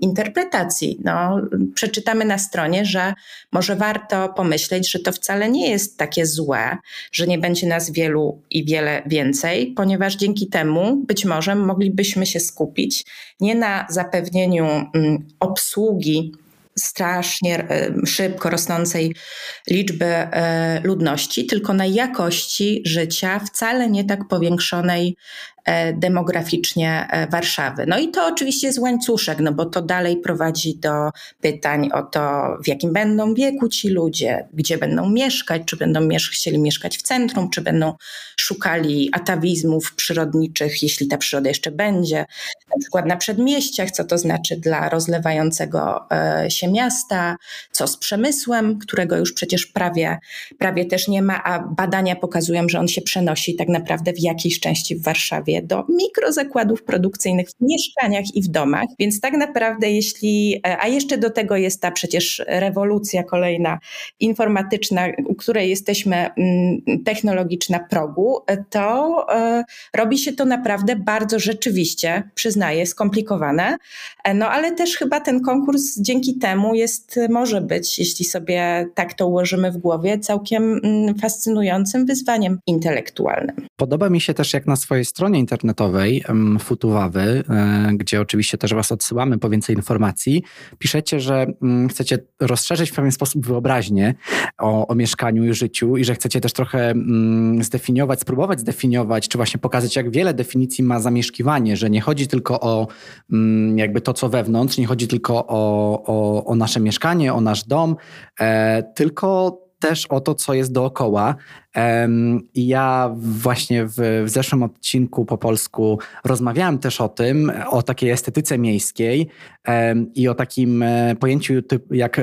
interpretacji. No, przeczytamy na stronie, że może warto pomyśleć, że to wcale nie jest takie złe, że nie będzie nas wielu i wiele więcej, ponieważ dzięki temu być może moglibyśmy się skupić nie na zapewnieniu mm, obsługi strasznie e, szybko rosnącej liczby e, ludności, tylko na jakości życia wcale nie tak powiększonej demograficznie e, Warszawy. No i to oczywiście jest łańcuszek, no bo to dalej prowadzi do pytań o to, w jakim będą wieku ci ludzie, gdzie będą mieszkać, czy będą miesz chcieli mieszkać w centrum, czy będą szukali atawizmów przyrodniczych, jeśli ta przyroda jeszcze będzie, na przykład na przedmieściach, co to znaczy dla rozlewającego e, się miasta, co z przemysłem, którego już przecież prawie, prawie też nie ma, a badania pokazują, że on się przenosi tak naprawdę w jakiejś części w Warszawie do mikrozakładów produkcyjnych w mieszkaniach i w domach. Więc tak naprawdę, jeśli, e, a jeszcze do tego jest ta przecież rewolucja kolejna informatyczna, u której jesteśmy mm, technologiczna progu, e, to e, robi się to naprawdę bardzo rzeczywiście, przyznaję, skomplikowane. No ale też chyba ten konkurs dzięki temu jest, może być, jeśli sobie tak to ułożymy w głowie, całkiem mm, fascynującym wyzwaniem intelektualnym. Podoba mi się też, jak na swojej stronie internetowej Futuwawy, e, gdzie oczywiście też Was odsyłamy po więcej informacji, piszecie, że mm, chcecie rozszerzyć w pewien sposób wyobraźnię o, o mieszkaniu i życiu i że chcecie też trochę mm, zdefiniować, spróbować zdefiniować, czy właśnie pokazać, jak wiele definicji ma zamieszkiwanie, że nie chodzi tylko o mm, jakby to, co wewnątrz, nie chodzi tylko o, o, o nasze mieszkanie, o nasz dom, e, tylko też o to, co jest dookoła. I ja właśnie w, w, zeszłym odcinku po polsku rozmawiałem też o tym, o takiej estetyce miejskiej i o takim e, pojęciu jak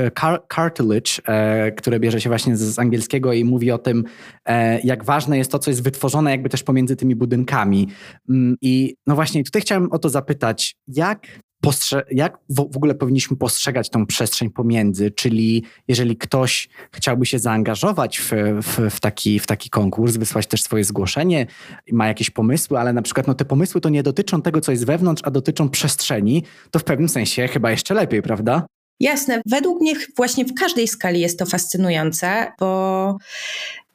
cartilage, e, które bierze się właśnie z angielskiego i mówi o tym, e, jak ważne jest to, co jest wytworzone jakby też pomiędzy tymi budynkami. Mm, I no właśnie tutaj chciałem o to zapytać, jak postrze- jak w, w ogóle powinniśmy postrzegać tą przestrzeń pomiędzy, czyli jeżeli ktoś chciałby się zaangażować w, w, w, taki, w taki konkurs, wysłać też swoje zgłoszenie, ma jakieś pomysły, ale na przykład no, te pomysły to nie dotyczą tego, co jest wewnątrz, a dotyczą przestrzeni, to w pewnym sensie chyba jeszcze lepiej, prawda? Jasne. Według mnie właśnie w każdej skali jest to fascynujące, bo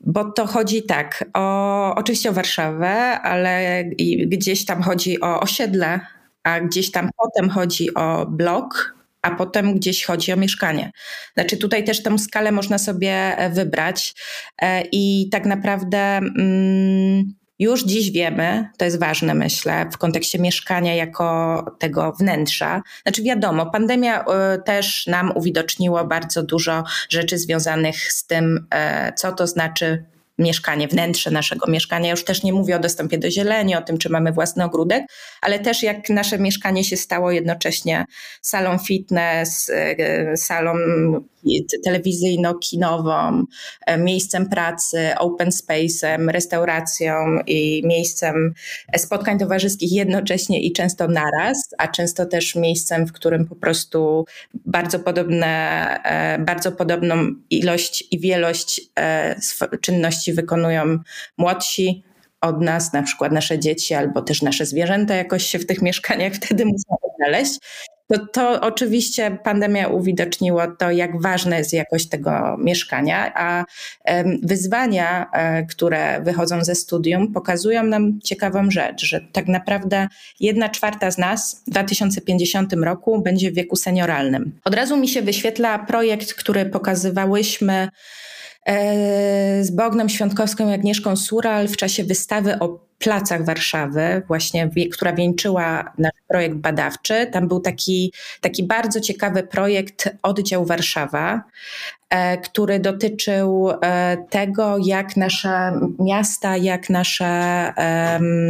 bo to chodzi tak, o, oczywiście o Warszawę, ale gdzieś tam chodzi o osiedle a gdzieś tam potem chodzi o blok, a potem gdzieś chodzi o mieszkanie. Znaczy tutaj też tę skalę można sobie e, wybrać e, i tak naprawdę mm, już dziś wiemy, to jest ważne myślę, w kontekście mieszkania jako tego wnętrza. Znaczy wiadomo, pandemia e, też nam uwidoczniło bardzo dużo rzeczy związanych z tym, co to znaczy mieszkanie, wnętrze naszego mieszkania. Już też nie mówię o dostępie do zieleni, o tym, czy mamy własny ogródek, ale też jak nasze mieszkanie się stało jednocześnie salą fitness, e, salą telewizyjno-kinową, e, miejscem pracy, open space'em, restauracją i miejscem spotkań towarzyskich jednocześnie i często naraz, a często też miejscem, w którym po prostu bardzo podobne, e, bardzo podobną ilość i wielość czynności wykonują młodsi od nas, na przykład nasze dzieci albo też nasze zwierzęta jakoś się w tych mieszkaniach wtedy muszą odnaleźć. To, to oczywiście pandemia uwidoczniła to, jak ważna jest jakość tego mieszkania, a wyzwania, e, które wychodzą ze studium, pokazują nam ciekawą rzecz, że tak naprawdę jedna czwarta z nas w 2050 roku będzie w wieku senioralnym. Od razu mi się wyświetla projekt, który pokazywałyśmy E, z Bogną Świątkowską i Agnieszką Sural w czasie wystawy o placach Warszawy, właśnie, która wieńczyła nasz projekt badawczy. Tam był taki, taki bardzo ciekawy projekt Oddział Warszawa, e, który dotyczył e, tego, jak nasze miasta, jak nasze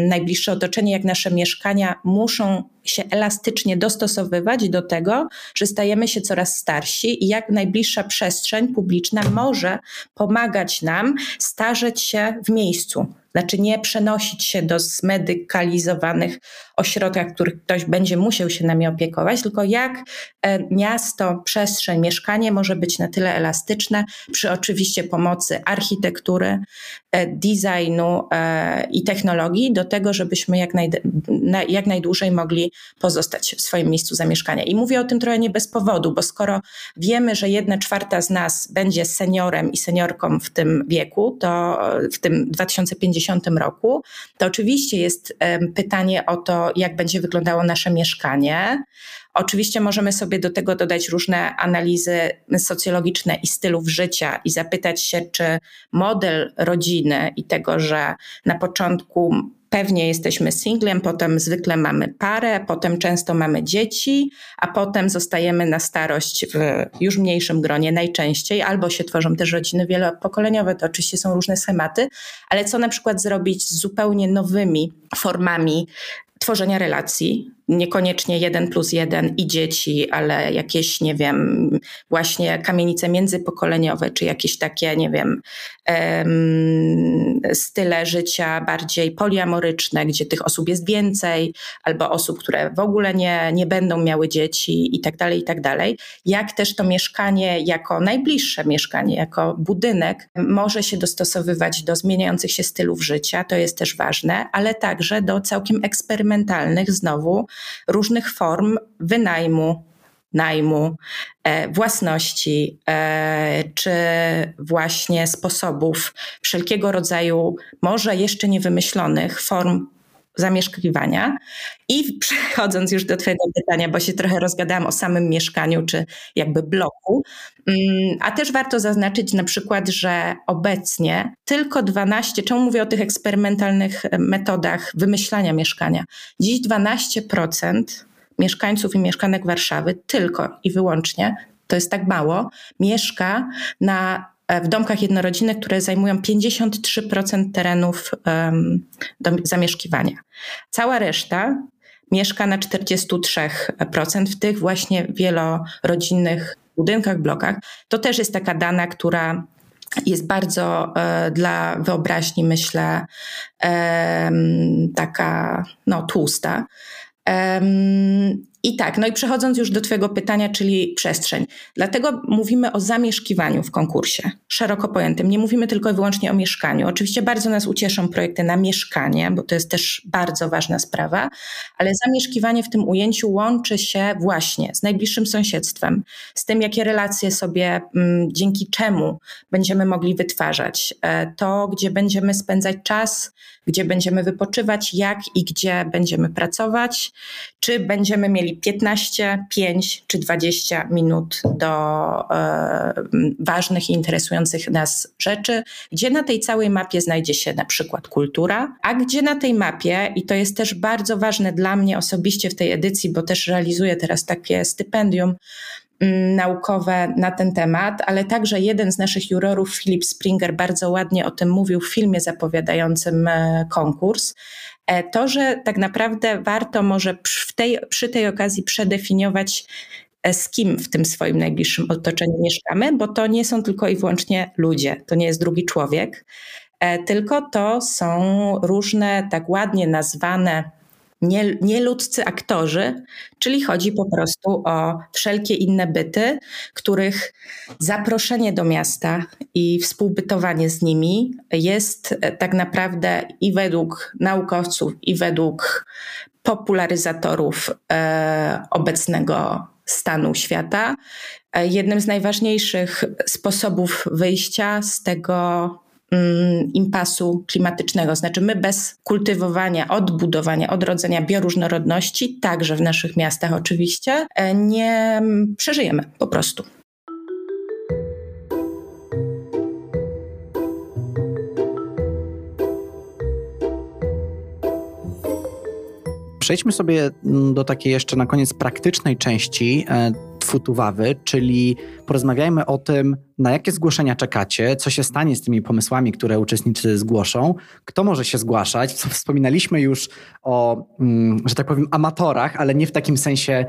najbliższe otoczenie, jak nasze mieszkania muszą się elastycznie dostosowywać do tego, że stajemy się coraz starsi i jak najbliższa przestrzeń publiczna może pomagać nam starzeć się w miejscu. Znaczy nie przenosić się do zmedykalizowanych ośrodkach, których ktoś będzie musiał się nami opiekować, tylko jak e, miasto, przestrzeń, mieszkanie może być na tyle elastyczne, przy oczywiście pomocy architektury, e, designu e, i technologii, do tego, żebyśmy jak, jak najdłużej mogli pozostać w swoim miejscu zamieszkania. I mówię o tym trochę nie bez powodu, bo skoro wiemy, że jedna czwarta z nas będzie seniorem i seniorką w tym wieku, to w tym 2050 roku, to oczywiście jest pytanie o to, jak będzie wyglądało nasze mieszkanie. Oczywiście możemy sobie do tego dodać różne analizy socjologiczne i stylów życia i zapytać się, czy model rodziny i tego, że na początku pewnie jesteśmy singlem, potem zwykle mamy parę, potem często mamy dzieci, a potem zostajemy na starość w już mniejszym gronie najczęściej, albo się tworzą też rodziny wielopokoleniowe, to oczywiście są różne schematy, ale co na przykład zrobić z zupełnie nowymi formami tworzenia relacji, niekoniecznie jeden plus jeden i dzieci, ale jakieś, nie wiem, właśnie kamienice międzypokoleniowe, czy jakieś takie, nie wiem, style życia bardziej poliamoryczne, gdzie tych osób jest więcej, albo osób, które w ogóle nie, nie będą miały dzieci i tak dalej, i tak dalej. Jak też to mieszkanie jako najbliższe mieszkanie, jako budynek może się dostosowywać do zmieniających się stylów życia, to jest też ważne, ale także do całkiem eksperymentalnych znowu różnych form wynajmu, najmu, e, własności, e, czy właśnie sposobów wszelkiego rodzaju, może jeszcze niewymyślonych form zamieszkiwania. I przechodząc już do Twojego pytania, bo się trochę rozgadałam o samym mieszkaniu, czy jakby bloku, mm, a też warto zaznaczyć na przykład, że obecnie tylko 12, czemu mówię o tych eksperymentalnych metodach wymyślania mieszkania? Dziś 12% mieszkańców i mieszkanek Warszawy tylko i wyłącznie, to jest tak mało, mieszka na E, w domkach jednorodzinnych, które zajmują 53% terenów um, zamieszkiwania. Cała reszta mieszka na 43% w tych właśnie wielorodzinnych budynkach, blokach. To też jest taka dana, która jest bardzo e, dla wyobraźni, myślę, e, taka no, tłusta. I tak, no i przechodząc już do Twojego pytania, czyli przestrzeń. Dlatego mówimy o zamieszkiwaniu w konkursie, szeroko pojętym. Nie mówimy tylko i wyłącznie o mieszkaniu. Oczywiście bardzo nas ucieszą projekty na mieszkanie, bo to jest też bardzo ważna sprawa, ale zamieszkiwanie w tym ujęciu łączy się właśnie z najbliższym sąsiedztwem, z tym, jakie relacje sobie m, mm, dzięki czemu będziemy mogli wytwarzać. E, to, gdzie będziemy spędzać czas, gdzie będziemy wypoczywać, jak i gdzie będziemy pracować, czy będziemy mieli 15, 5 czy 20 minut do e, ważnych i interesujących nas rzeczy, gdzie na tej całej mapie znajdzie się na przykład kultura, a gdzie na tej mapie, i to jest też bardzo ważne dla mnie osobiście w tej edycji, bo też realizuję teraz takie stypendium, naukowe na ten temat, ale także jeden z naszych jurorów, Philip Springer, bardzo ładnie o tym mówił w filmie zapowiadającym e, konkurs, E, to, że tak naprawdę warto może w tej, przy tej okazji przedefiniować, e, z kim w tym swoim najbliższym otoczeniu mieszkamy, bo to nie są tylko i wyłącznie ludzie, to nie jest drugi człowiek, tylko to są różne tak ładnie nazwane nie, nieludzcy aktorzy, czyli chodzi po prostu o wszelkie inne byty, których zaproszenie do miasta i współbytowanie z nimi jest e, tak naprawdę i według naukowców, i według popularyzatorów e, obecnego stanu świata. E, jednym z najważniejszych sposobów wyjścia z tego impasu klimatycznego. Znaczy, my bez kultywowania, odbudowania, odrodzenia bioróżnorodności, także w naszych miastach oczywiście, e, nie przeżyjemy po prostu. Przejdźmy sobie mm, do takiej jeszcze na koniec praktycznej części e, Futuwawy, czyli porozmawiajmy o tym, na jakie zgłoszenia czekacie, co się stanie z tymi pomysłami, które uczestnicy zgłoszą, kto może się zgłaszać. Wspominaliśmy już o, mm, że tak powiem, amatorach, ale nie w takim sensie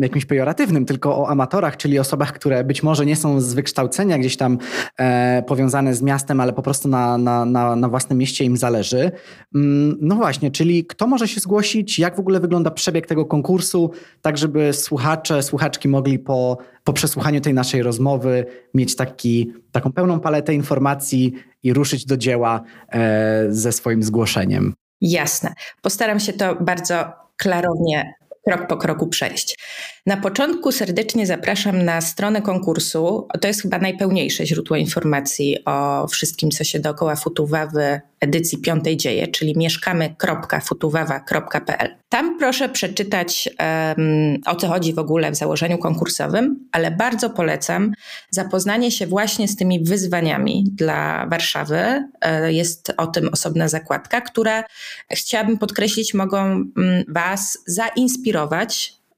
jakimś pejoratywnym, tylko o amatorach, czyli osobach, które być może nie są z wykształcenia gdzieś tam e, powiązane z miastem, ale po prostu na, na, na, na własnym mieście im zależy. Mm, no właśnie, czyli kto może się zgłosić, jak w ogóle wygląda przebieg tego konkursu, tak żeby słuchacze, słuchaczki mogli po, po przesłuchaniu tej naszej rozmowy mieć taki, taką pełną paletę informacji i ruszyć do dzieła e, ze swoim zgłoszeniem. Jasne. Postaram się to bardzo klarownie krok po kroku przejść. Na początku serdecznie zapraszam na stronę konkursu. To jest chyba najpełniejsze źródło informacji o wszystkim, co się dookoła Futuwawy edycji piątej dzieje, czyli mieszkamy.futuwawa.pl. Tam proszę przeczytać um, o co chodzi w ogóle w założeniu konkursowym, ale bardzo polecam zapoznanie się właśnie z tymi wyzwaniami dla Warszawy. E, jest o tym osobna zakładka, która chciałabym podkreślić, mogą mm, Was zainspirować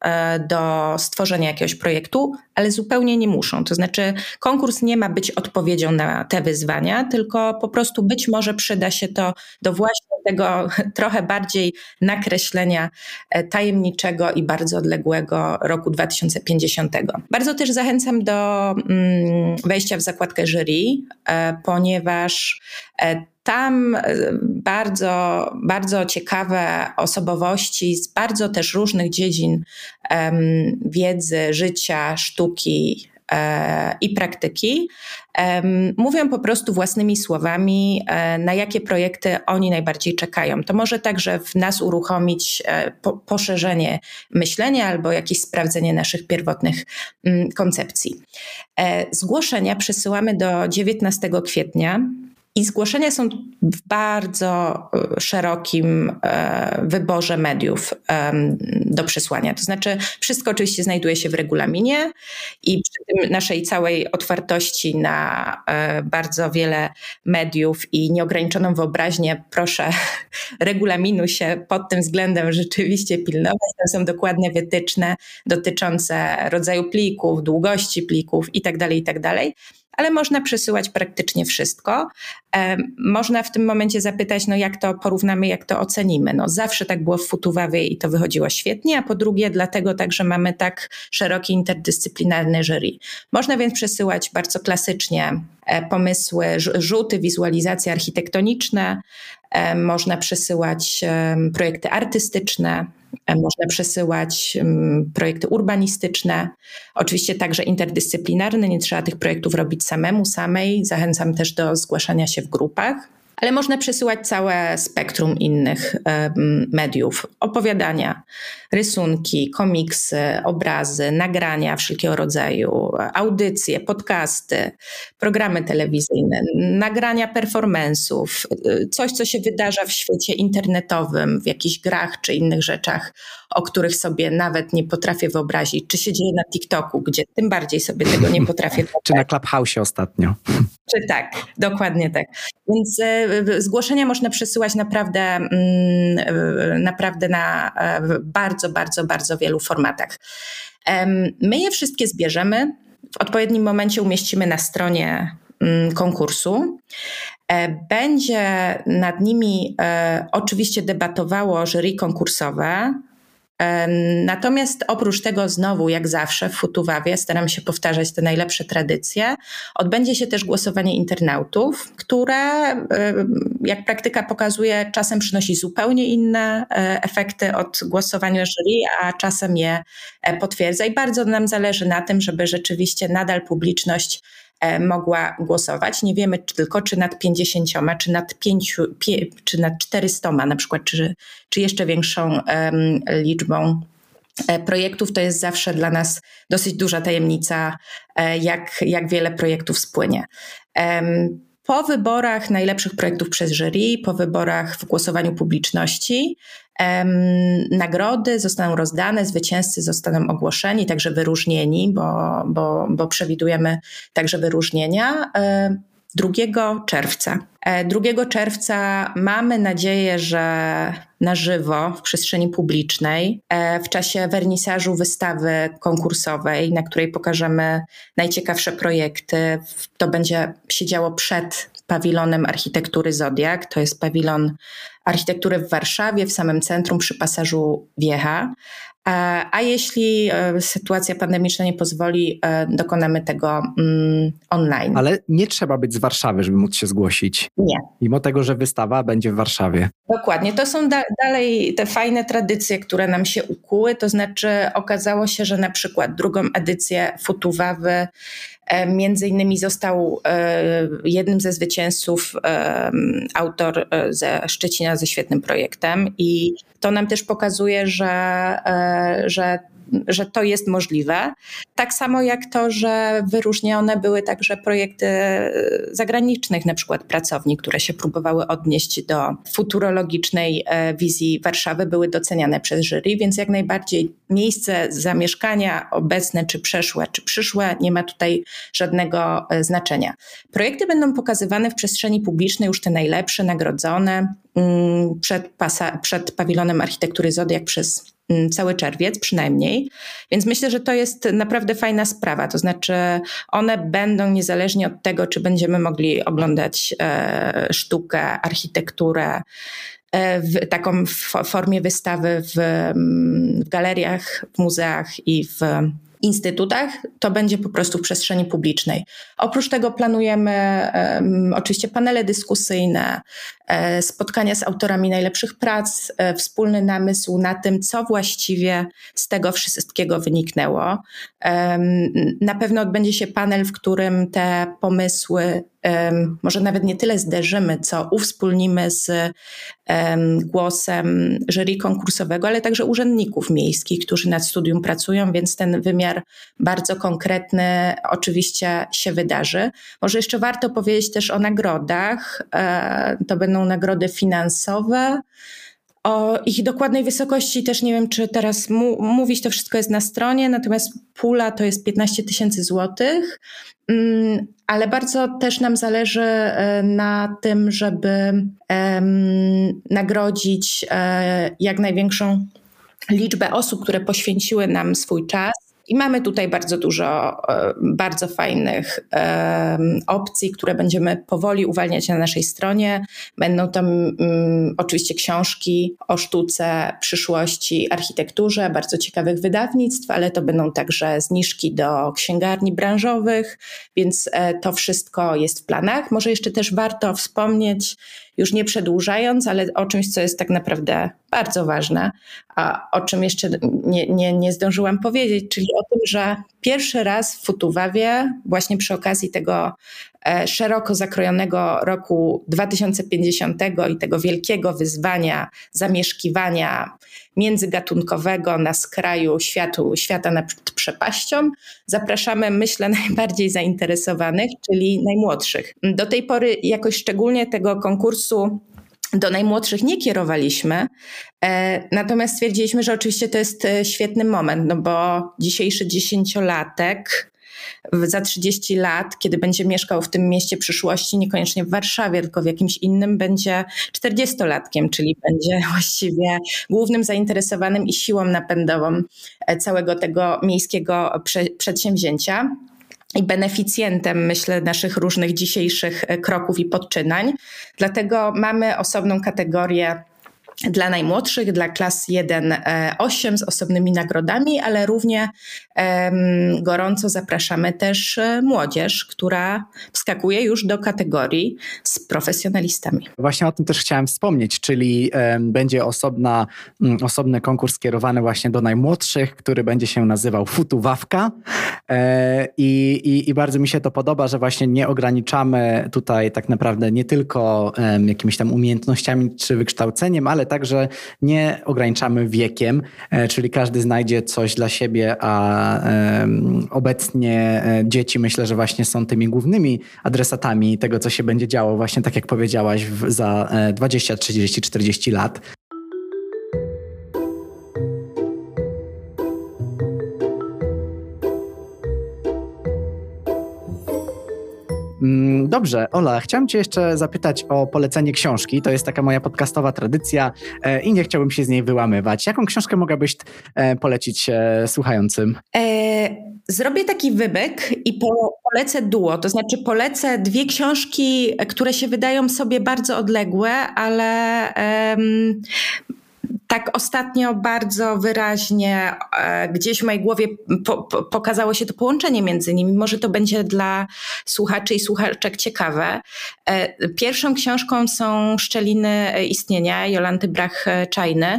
E, do stworzenia jakiegoś projektu, ale zupełnie nie muszą. To znaczy, konkurs nie ma być odpowiedzią na te wyzwania, tylko po prostu być może przyda się to do właśnie tego trochę bardziej nakreślenia e, tajemniczego i bardzo odległego roku 2050. Bardzo też zachęcam do mm, wejścia w zakładkę jury, e, ponieważ tam e, bardzo, bardzo ciekawe osobowości z bardzo też różnych dziedzin um, wiedzy, życia, sztuki, e, i praktyki, mówią po prostu własnymi słowami, e, na jakie projekty oni najbardziej czekają. To może także w nas uruchomić poszerzenie myślenia albo jakieś sprawdzenie naszych pierwotnych mm, koncepcji. Zgłoszenia przesyłamy do 19 kwietnia. I zgłoszenia są w bardzo e, szerokim e, wyborze mediów do przesłania. To znaczy, wszystko oczywiście znajduje się w regulaminie i przy tym naszej całej otwartości na e, bardzo wiele mediów i nieograniczoną wyobraźnię, proszę regulaminu się pod tym względem rzeczywiście pilnować. Tam są dokładne wytyczne dotyczące rodzaju plików, długości plików itd., tak itd. Ale można przesyłać praktycznie wszystko. Można w tym momencie zapytać, no jak to porównamy, jak to ocenimy. No zawsze tak było w Futuwawie i to wychodziło świetnie, a po drugie dlatego także mamy tak szeroki interdyscyplinarny jury. Można więc przesyłać bardzo klasycznie e, pomysły, rzuty, wizualizacje architektoniczne, można przesyłać projekty artystyczne, można przesyłać projekty urbanistyczne, oczywiście także interdyscyplinarne, nie trzeba tych projektów robić samemu, samej. Zachęcam też do zgłaszania się w grupach ale można przesyłać całe spektrum innych mediów. Opowiadania, rysunki, komiksy, obrazy, nagrania wszelkiego rodzaju, audycje, podcasty, programy telewizyjne, nagrania performance'ów, coś, co się wydarza w świecie internetowym, w jakichś grach czy innych rzeczach, o których sobie nawet nie potrafię wyobrazić, czy się dzieje na TikToku, gdzie tym bardziej sobie tego nie potrafię wyobrazić. czy na Clubhouse ostatnio. Czy tak, dokładnie tak. Więc e, zgłoszenia można przesyłać naprawdę, e, naprawdę na e, bardzo, bardzo, bardzo wielu formatach. My je wszystkie zbierzemy, w odpowiednim momencie umieścimy na stronie mm, konkursu. Będzie nad nimi oczywiście debatowało jury konkursowe, Natomiast oprócz tego znowu, jak zawsze w Futuwawie, staram się powtarzać te najlepsze tradycje, odbędzie się też głosowanie internautów, które, jak praktyka pokazuje, czasem przynosi zupełnie inne e, efekty od głosowania jury, a czasem je e, potwierdza. I bardzo nam zależy na tym, żeby rzeczywiście nadal publiczność mogła głosować. Nie wiemy tylko, czy nad 50, czy nad 5, czy nad 400 na przykład, czy, czy jeszcze większą liczbą e, projektów. To jest zawsze dla nas dosyć duża tajemnica, e, jak, jak wiele projektów spłynie. Po wyborach najlepszych projektów przez jury, po wyborach w głosowaniu publiczności, nagrody zostaną rozdane, zwycięzcy zostaną ogłoszeni, także wyróżnieni, bo, bo, bo przewidujemy także wyróżnienia. 2 czerwca. 2 e, czerwca mamy nadzieję, że na żywo w przestrzeni publicznej e, w czasie wernisażu wystawy konkursowej, na której pokażemy najciekawsze projekty. To będzie się działo przed pawilonem architektury Zodiak. To jest pawilon architektury w Warszawie, w samym centrum przy pasażu Wiecha. A jeśli e, sytuacja pandemiczna nie pozwoli, e, dokonamy tego mm, online. Ale nie trzeba być z Warszawy, żeby móc się zgłosić. Nie. Mimo tego, że wystawa będzie w Warszawie. Dokładnie. To są da dalej te fajne tradycje, które nam się ukuły. To znaczy, okazało się, że na przykład drugą edycję Futuwawy E, między innymi został e, jednym ze zwycięzców e, autor ze Szczecina ze świetnym projektem i to nam też pokazuje, że, że że to jest możliwe. Tak samo jak to, że wyróżnione były także projekty zagranicznych, na przykład pracowni, które się próbowały odnieść do futurologicznej e, wizji Warszawy, były doceniane przez jury, więc jak najbardziej miejsce zamieszkania obecne, czy przeszłe, czy przyszłe, nie ma tutaj żadnego e, znaczenia. Projekty będą pokazywane w przestrzeni publicznej, już te najlepsze, nagrodzone, mm, przed, pasa, przed pawilonem architektury Zodiak przez cały czerwiec przynajmniej. Więc myślę, że to jest naprawdę fajna sprawa. To znaczy, one będą niezależnie od tego, czy będziemy mogli oglądać e, sztukę, architekturę, e, w taką formie wystawy w, mm, w galeriach, w muzeach i w instytutach, to będzie po prostu w przestrzeni publicznej. Oprócz tego planujemy um, oczywiście panele dyskusyjne, e, spotkania z autorami najlepszych prac, e, wspólny namysł na tym, co właściwie z tego wszystkiego wyniknęło. na pewno odbędzie się panel, w którym te pomysły może nawet nie tyle zderzymy, co uwspólnimy z głosem jury konkursowego, ale także urzędników miejskich, którzy nad studium pracują, więc ten wymiar bardzo konkretny oczywiście się wydarzy. Może jeszcze warto powiedzieć też o nagrodach. E, to będą nagrody finansowe. O ich dokładnej wysokości. Też nie wiem, czy teraz mu mówić, to wszystko jest na stronie, natomiast pula to jest 15 tysięcy złotych, mm, ale bardzo też nam zależy e, na tym, żeby nagrodzić e, jak największą liczbę osób, które poświęciły nam swój czas i mamy tutaj bardzo dużo e, bardzo fajnych opcji, które będziemy powoli uwalniać na naszej stronie. Będą tam mm, oczywiście książki o sztuce, przyszłości, architekturze, bardzo ciekawych wydawnictw, ale to będą także zniżki do księgarni branżowych, więc e, to wszystko jest w planach. Może jeszcze też warto wspomnieć, już nie przedłużając, ale o czymś, co jest tak naprawdę bardzo ważne, a o czym jeszcze nie, nie, nie zdążyłam powiedzieć, czyli o tym, że pierwszy raz w Futuwawie, właśnie przy okazji tego szeroko zakrojonego roku 2050 i tego wielkiego wyzwania zamieszkiwania międzygatunkowego na skraju światu, świata nad przepaścią, zapraszamy, myślę, najbardziej zainteresowanych, czyli najmłodszych. Do tej pory jakoś szczególnie tego konkursu do najmłodszych nie kierowaliśmy, e, natomiast stwierdziliśmy, że oczywiście to jest e, świetny moment, no bo dzisiejszy dziesięciolatek za 30 lat, kiedy będzie mieszkał w tym mieście przyszłości, niekoniecznie w Warszawie, tylko w jakimś innym, będzie 40-latkiem, czyli będzie właściwie głównym zainteresowanym i siłą napędową e, całego tego miejskiego przedsięwzięcia i beneficjentem, myślę, naszych różnych dzisiejszych e, kroków i podczynań. Dlatego mamy osobną kategorię dla najmłodszych, dla klas 1-8 z osobnymi nagrodami, ale równie gorąco zapraszamy też e, młodzież, która wskakuje już do kategorii z profesjonalistami. Właśnie o tym też chciałem wspomnieć, czyli będzie osobna, um, osobny konkurs skierowany właśnie do najmłodszych, który będzie się nazywał Futuwawka e, i, i, i, bardzo mi się to podoba, że właśnie nie ograniczamy tutaj tak naprawdę nie tylko jakimiś tam umiejętnościami czy wykształceniem, ale także nie ograniczamy wiekiem, e, czyli każdy znajdzie coś dla siebie, a obecnie e, dzieci myślę, że właśnie są tymi głównymi adresatami tego, co się będzie działo, właśnie tak jak powiedziałaś, za 20, 30, 40 lat. Dobrze, Ola, chciałem Cię jeszcze zapytać o polecenie książki. To jest taka moja podcastowa tradycja e, i nie chciałbym się z niej wyłamywać. Jaką książkę mogłabyś e, polecić e, słuchającym? zrobię taki wybyk i po, polecę duo, to znaczy polecę dwie książki, które się wydają sobie bardzo odległe, ale tak ostatnio bardzo wyraźnie e, gdzieś w mojej głowie po, po, pokazało się to połączenie między nimi. Może to będzie dla słuchaczy i słuchaczek ciekawe. E, pierwszą książką są Szczeliny istnienia Jolanty Brach-Czajny.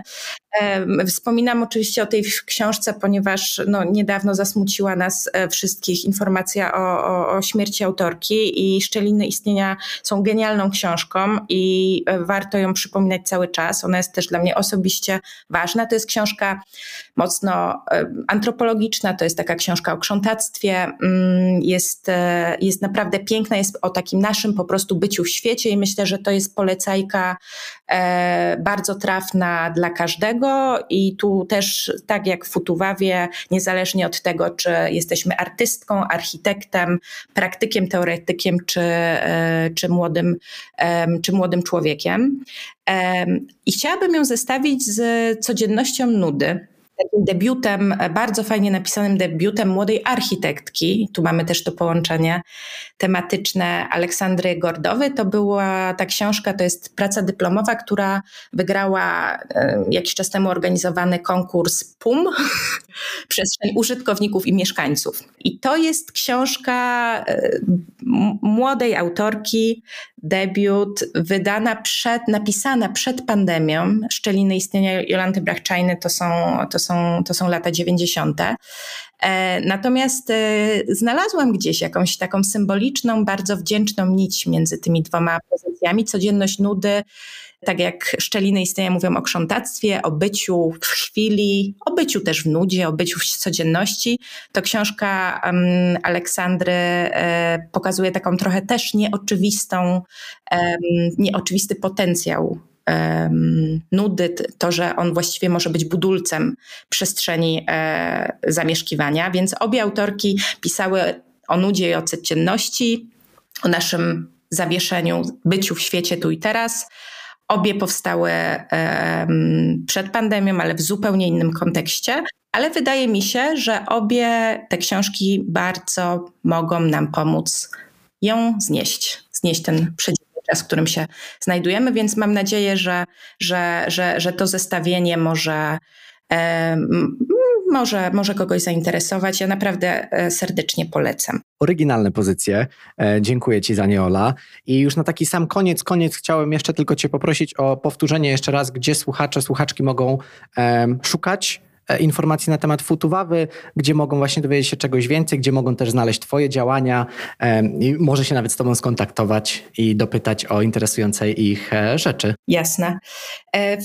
Wspominam oczywiście o tej książce, ponieważ no, niedawno zasmuciła nas e, wszystkich informacja o, o, o, śmierci autorki i Szczeliny Istnienia są genialną książką i e, warto ją przypominać cały czas. Ona jest też dla mnie osobiście ważna. To jest książka mocno e, antropologiczna, to jest taka książka o krzątactwie, mm, jest, jest naprawdę piękna, jest o takim naszym po prostu byciu w świecie i myślę, że to jest polecajka bardzo trafna dla każdego i tu też, tak jak w Futuwawie, niezależnie od tego, czy jesteśmy artystką, architektem, praktykiem, teoretykiem, czy, e, czy, młodym, czy młodym człowiekiem. I chciałabym ją zestawić z codziennością nudy takim debiutem, bardzo fajnie napisanym debiutem młodej architektki. Tu mamy też to połączenie tematyczne Aleksandry Gordowy. To była ta książka, to jest praca dyplomowa, która wygrała e, jakiś czas temu organizowany konkurs PUM, Przestrzeń Użytkowników i Mieszkańców. I to jest książka e, młodej autorki, debiut, wydana przed, napisana przed pandemią. Szczeliny istnienia Jolanty Brachczajny to są, to są, to są lata 90. E, natomiast e, znalazłam gdzieś jakąś taką symboliczną, bardzo wdzięczną nić między tymi dwoma pozycjami. Codzienność nudy, tak jak szczeliny istnienia mówią o krzątactwie, o byciu w chwili, o byciu też w nudzie, o byciu w codzienności, to książka um, Aleksandry e, pokazuje taką trochę też nieoczywistą, um, nieoczywisty potencjał um, nudy, to, że on właściwie może być budulcem przestrzeni e, zamieszkiwania. Więc obie autorki pisały o nudzie i o codzienności, o naszym zawieszeniu, byciu w świecie tu i teraz. Obie powstały przed pandemią, ale w zupełnie innym kontekście. Ale wydaje mi się, że obie te książki bardzo mogą nam pomóc ją znieść, znieść ten przedział czas, w którym się znajdujemy, więc mam nadzieję, że, że, że, że to zestawienie może, może, może kogoś zainteresować. Ja naprawdę e, serdecznie polecam. Oryginalne pozycje. E, dziękuję Ci za nie, Ola. I już na taki sam koniec, koniec chciałem jeszcze tylko Cię poprosić o powtórzenie jeszcze raz, gdzie słuchacze, słuchaczki mogą szukać E, informacji na temat Futuwawy, gdzie mogą właśnie dowiedzieć się czegoś więcej, gdzie mogą też znaleźć Twoje działania i może się nawet z Tobą skontaktować i dopytać o interesujące ich e, rzeczy. Jasne. E,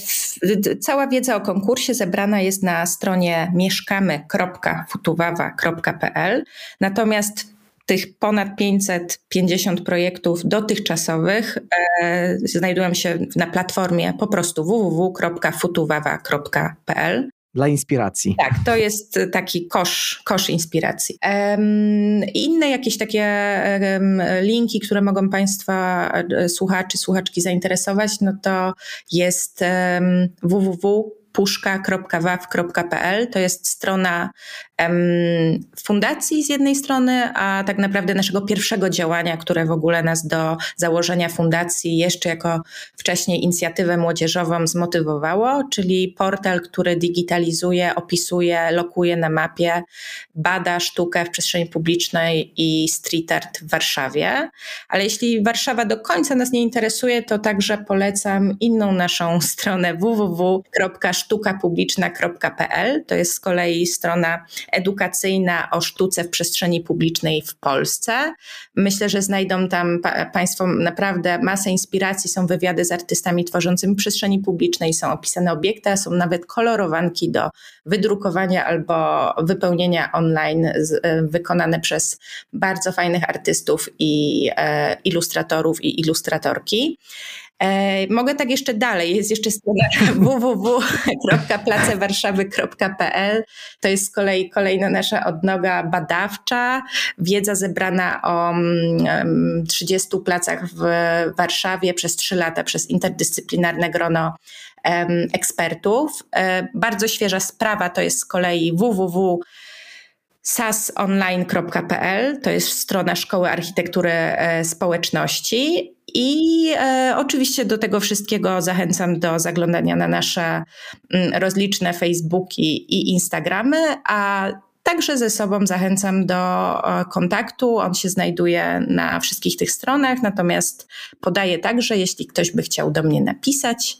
cała wiedza o konkursie zebrana jest na stronie mieszkamy.futuwawa.pl. Natomiast tych ponad 550 projektów dotychczasowych e, znajdują się na platformie po prostu www.futuwawa.pl dla inspiracji. Tak, to jest taki kosz, kosz inspiracji. Um, inne jakieś takie um, linki, które mogą Państwa e, słuchaczy, słuchaczki zainteresować, no to jest um, www puszka.waw.pl. To jest strona fundacji z jednej strony, a tak naprawdę naszego pierwszego działania, które w ogóle nas do założenia fundacji jeszcze jako wcześniej inicjatywę młodzieżową zmotywowało, czyli portal, który digitalizuje, opisuje, lokuje na mapie, bada sztukę w przestrzeni publicznej i street art w Warszawie. Ale jeśli Warszawa do końca nas nie interesuje, to także polecam inną naszą stronę www.sztukapubliczna.pl. To jest z kolei strona edukacyjna o sztuce w przestrzeni publicznej w Polsce. Myślę, że znajdą tam pa Państwo naprawdę masę inspiracji. Są wywiady z artystami tworzącymi przestrzeni publicznej, są opisane obiekty, są nawet kolorowanki do wydrukowania albo wypełnienia online z, e, wykonane przez bardzo fajnych artystów i e, ilustratorów i ilustratorki. E, mogę tak jeszcze dalej. Jest jeszcze strona www.placewarszawy.pl. To jest z kolei kolejna nasza odnoga badawcza. Wiedza zebrana o 30 mm, placach w Warszawie przez 3 lata przez interdyscyplinarne grono ekspertów. E, bardzo świeża sprawa to jest z kolei www sasonline.pl to jest strona Szkoły Architektury e, Społeczności. I e, oczywiście do tego wszystkiego zachęcam do zaglądania na nasze mm, rozliczne Facebooki i Instagramy, a Także ze sobą zachęcam do e, kontaktu. On się znajduje na wszystkich tych stronach, natomiast podaję także, jeśli ktoś by chciał do mnie napisać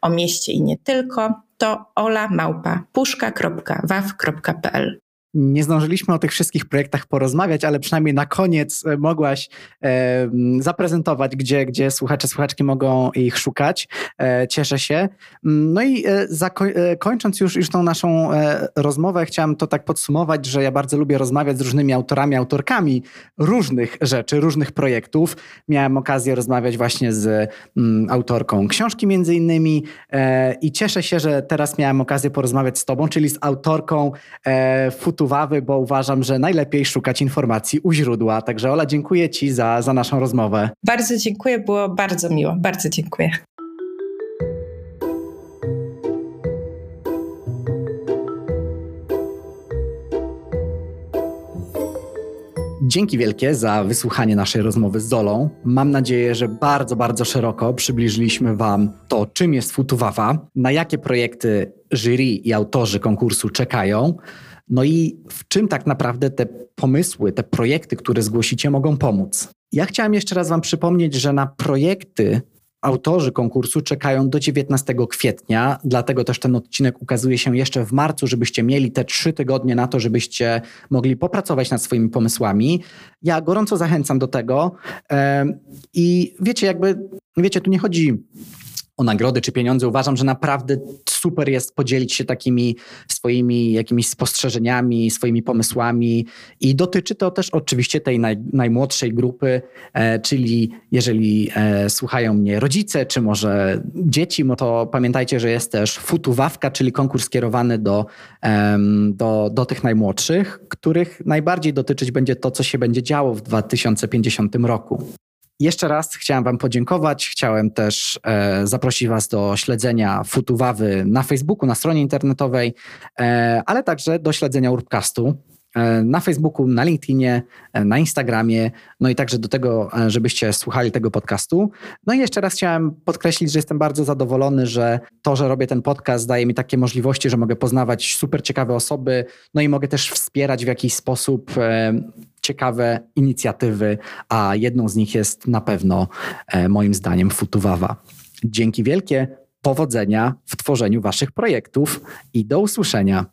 o mieście i nie tylko, to olamałpa.puszka.waw.pl. Nie zdążyliśmy o tych wszystkich projektach porozmawiać, ale przynajmniej na koniec e, mogłaś e, zaprezentować, gdzie, gdzie słuchacze, słuchaczki mogą ich szukać. E, cieszę się. Mm, no i e, e, kończąc już, już tą naszą e, rozmowę, chciałam to tak podsumować, że ja bardzo lubię rozmawiać z różnymi autorami, autorkami różnych rzeczy, różnych projektów. Miałem okazję rozmawiać właśnie z m, mm, autorką książki między innymi i cieszę się, że teraz miałem okazję porozmawiać z tobą, czyli z autorką e, Futu Wawy, bo uważam, że najlepiej szukać informacji u źródła. Także Ola, dziękuję Ci za, za naszą rozmowę. Bardzo dziękuję, było bardzo miło. Bardzo dziękuję. Dzięki wielkie za wysłuchanie naszej rozmowy z Zolą. Mam nadzieję, że bardzo, bardzo szeroko przybliżyliśmy Wam to, czym jest Futuwawa, na jakie projekty jury i autorzy konkursu czekają, no i w czym tak naprawdę te pomysły, te projekty, które zgłosicie, mogą pomóc? Ja chciałem jeszcze raz Wam przypomnieć, że na projekty autorzy konkursu czekają do 19 kwietnia, dlatego też ten odcinek ukazuje się jeszcze w marcu, żebyście mieli te trzy tygodnie na to, żebyście mogli popracować nad swoimi pomysłami. Ja gorąco zachęcam do tego i wiecie, jakby, wiecie, tu nie chodzi o nagrody czy pieniądze, uważam, że naprawdę super jest podzielić się takimi swoimi jakimiś spostrzeżeniami, swoimi pomysłami i dotyczy to też oczywiście tej naj, najmłodszej grupy, e, czyli jeżeli e, słuchają mnie rodzice, czy może dzieci, to pamiętajcie, że jest też Futuwawka, czyli konkurs skierowany do, e, do, do tych najmłodszych, których najbardziej dotyczyć będzie to, co się będzie działo w 2050 roku. Jeszcze raz chciałem Wam podziękować. Chciałem też e, zaprosić Was do śledzenia Futuwawy na Facebooku, na stronie internetowej, e, ale także do śledzenia Urbcastu e, na Facebooku, na LinkedInie, e, na Instagramie, no i także do tego, e, żebyście słuchali tego podcastu. No i jeszcze raz chciałem podkreślić, że jestem bardzo zadowolony, że to, że robię ten podcast, daje mi takie możliwości, że mogę poznawać super ciekawe osoby, no i mogę też wspierać w jakiś sposób ciekawe inicjatywy, a jedną z nich jest na pewno e, moim zdaniem Futuwawa. Dzięki wielkie, powodzenia w tworzeniu Waszych projektów i do usłyszenia.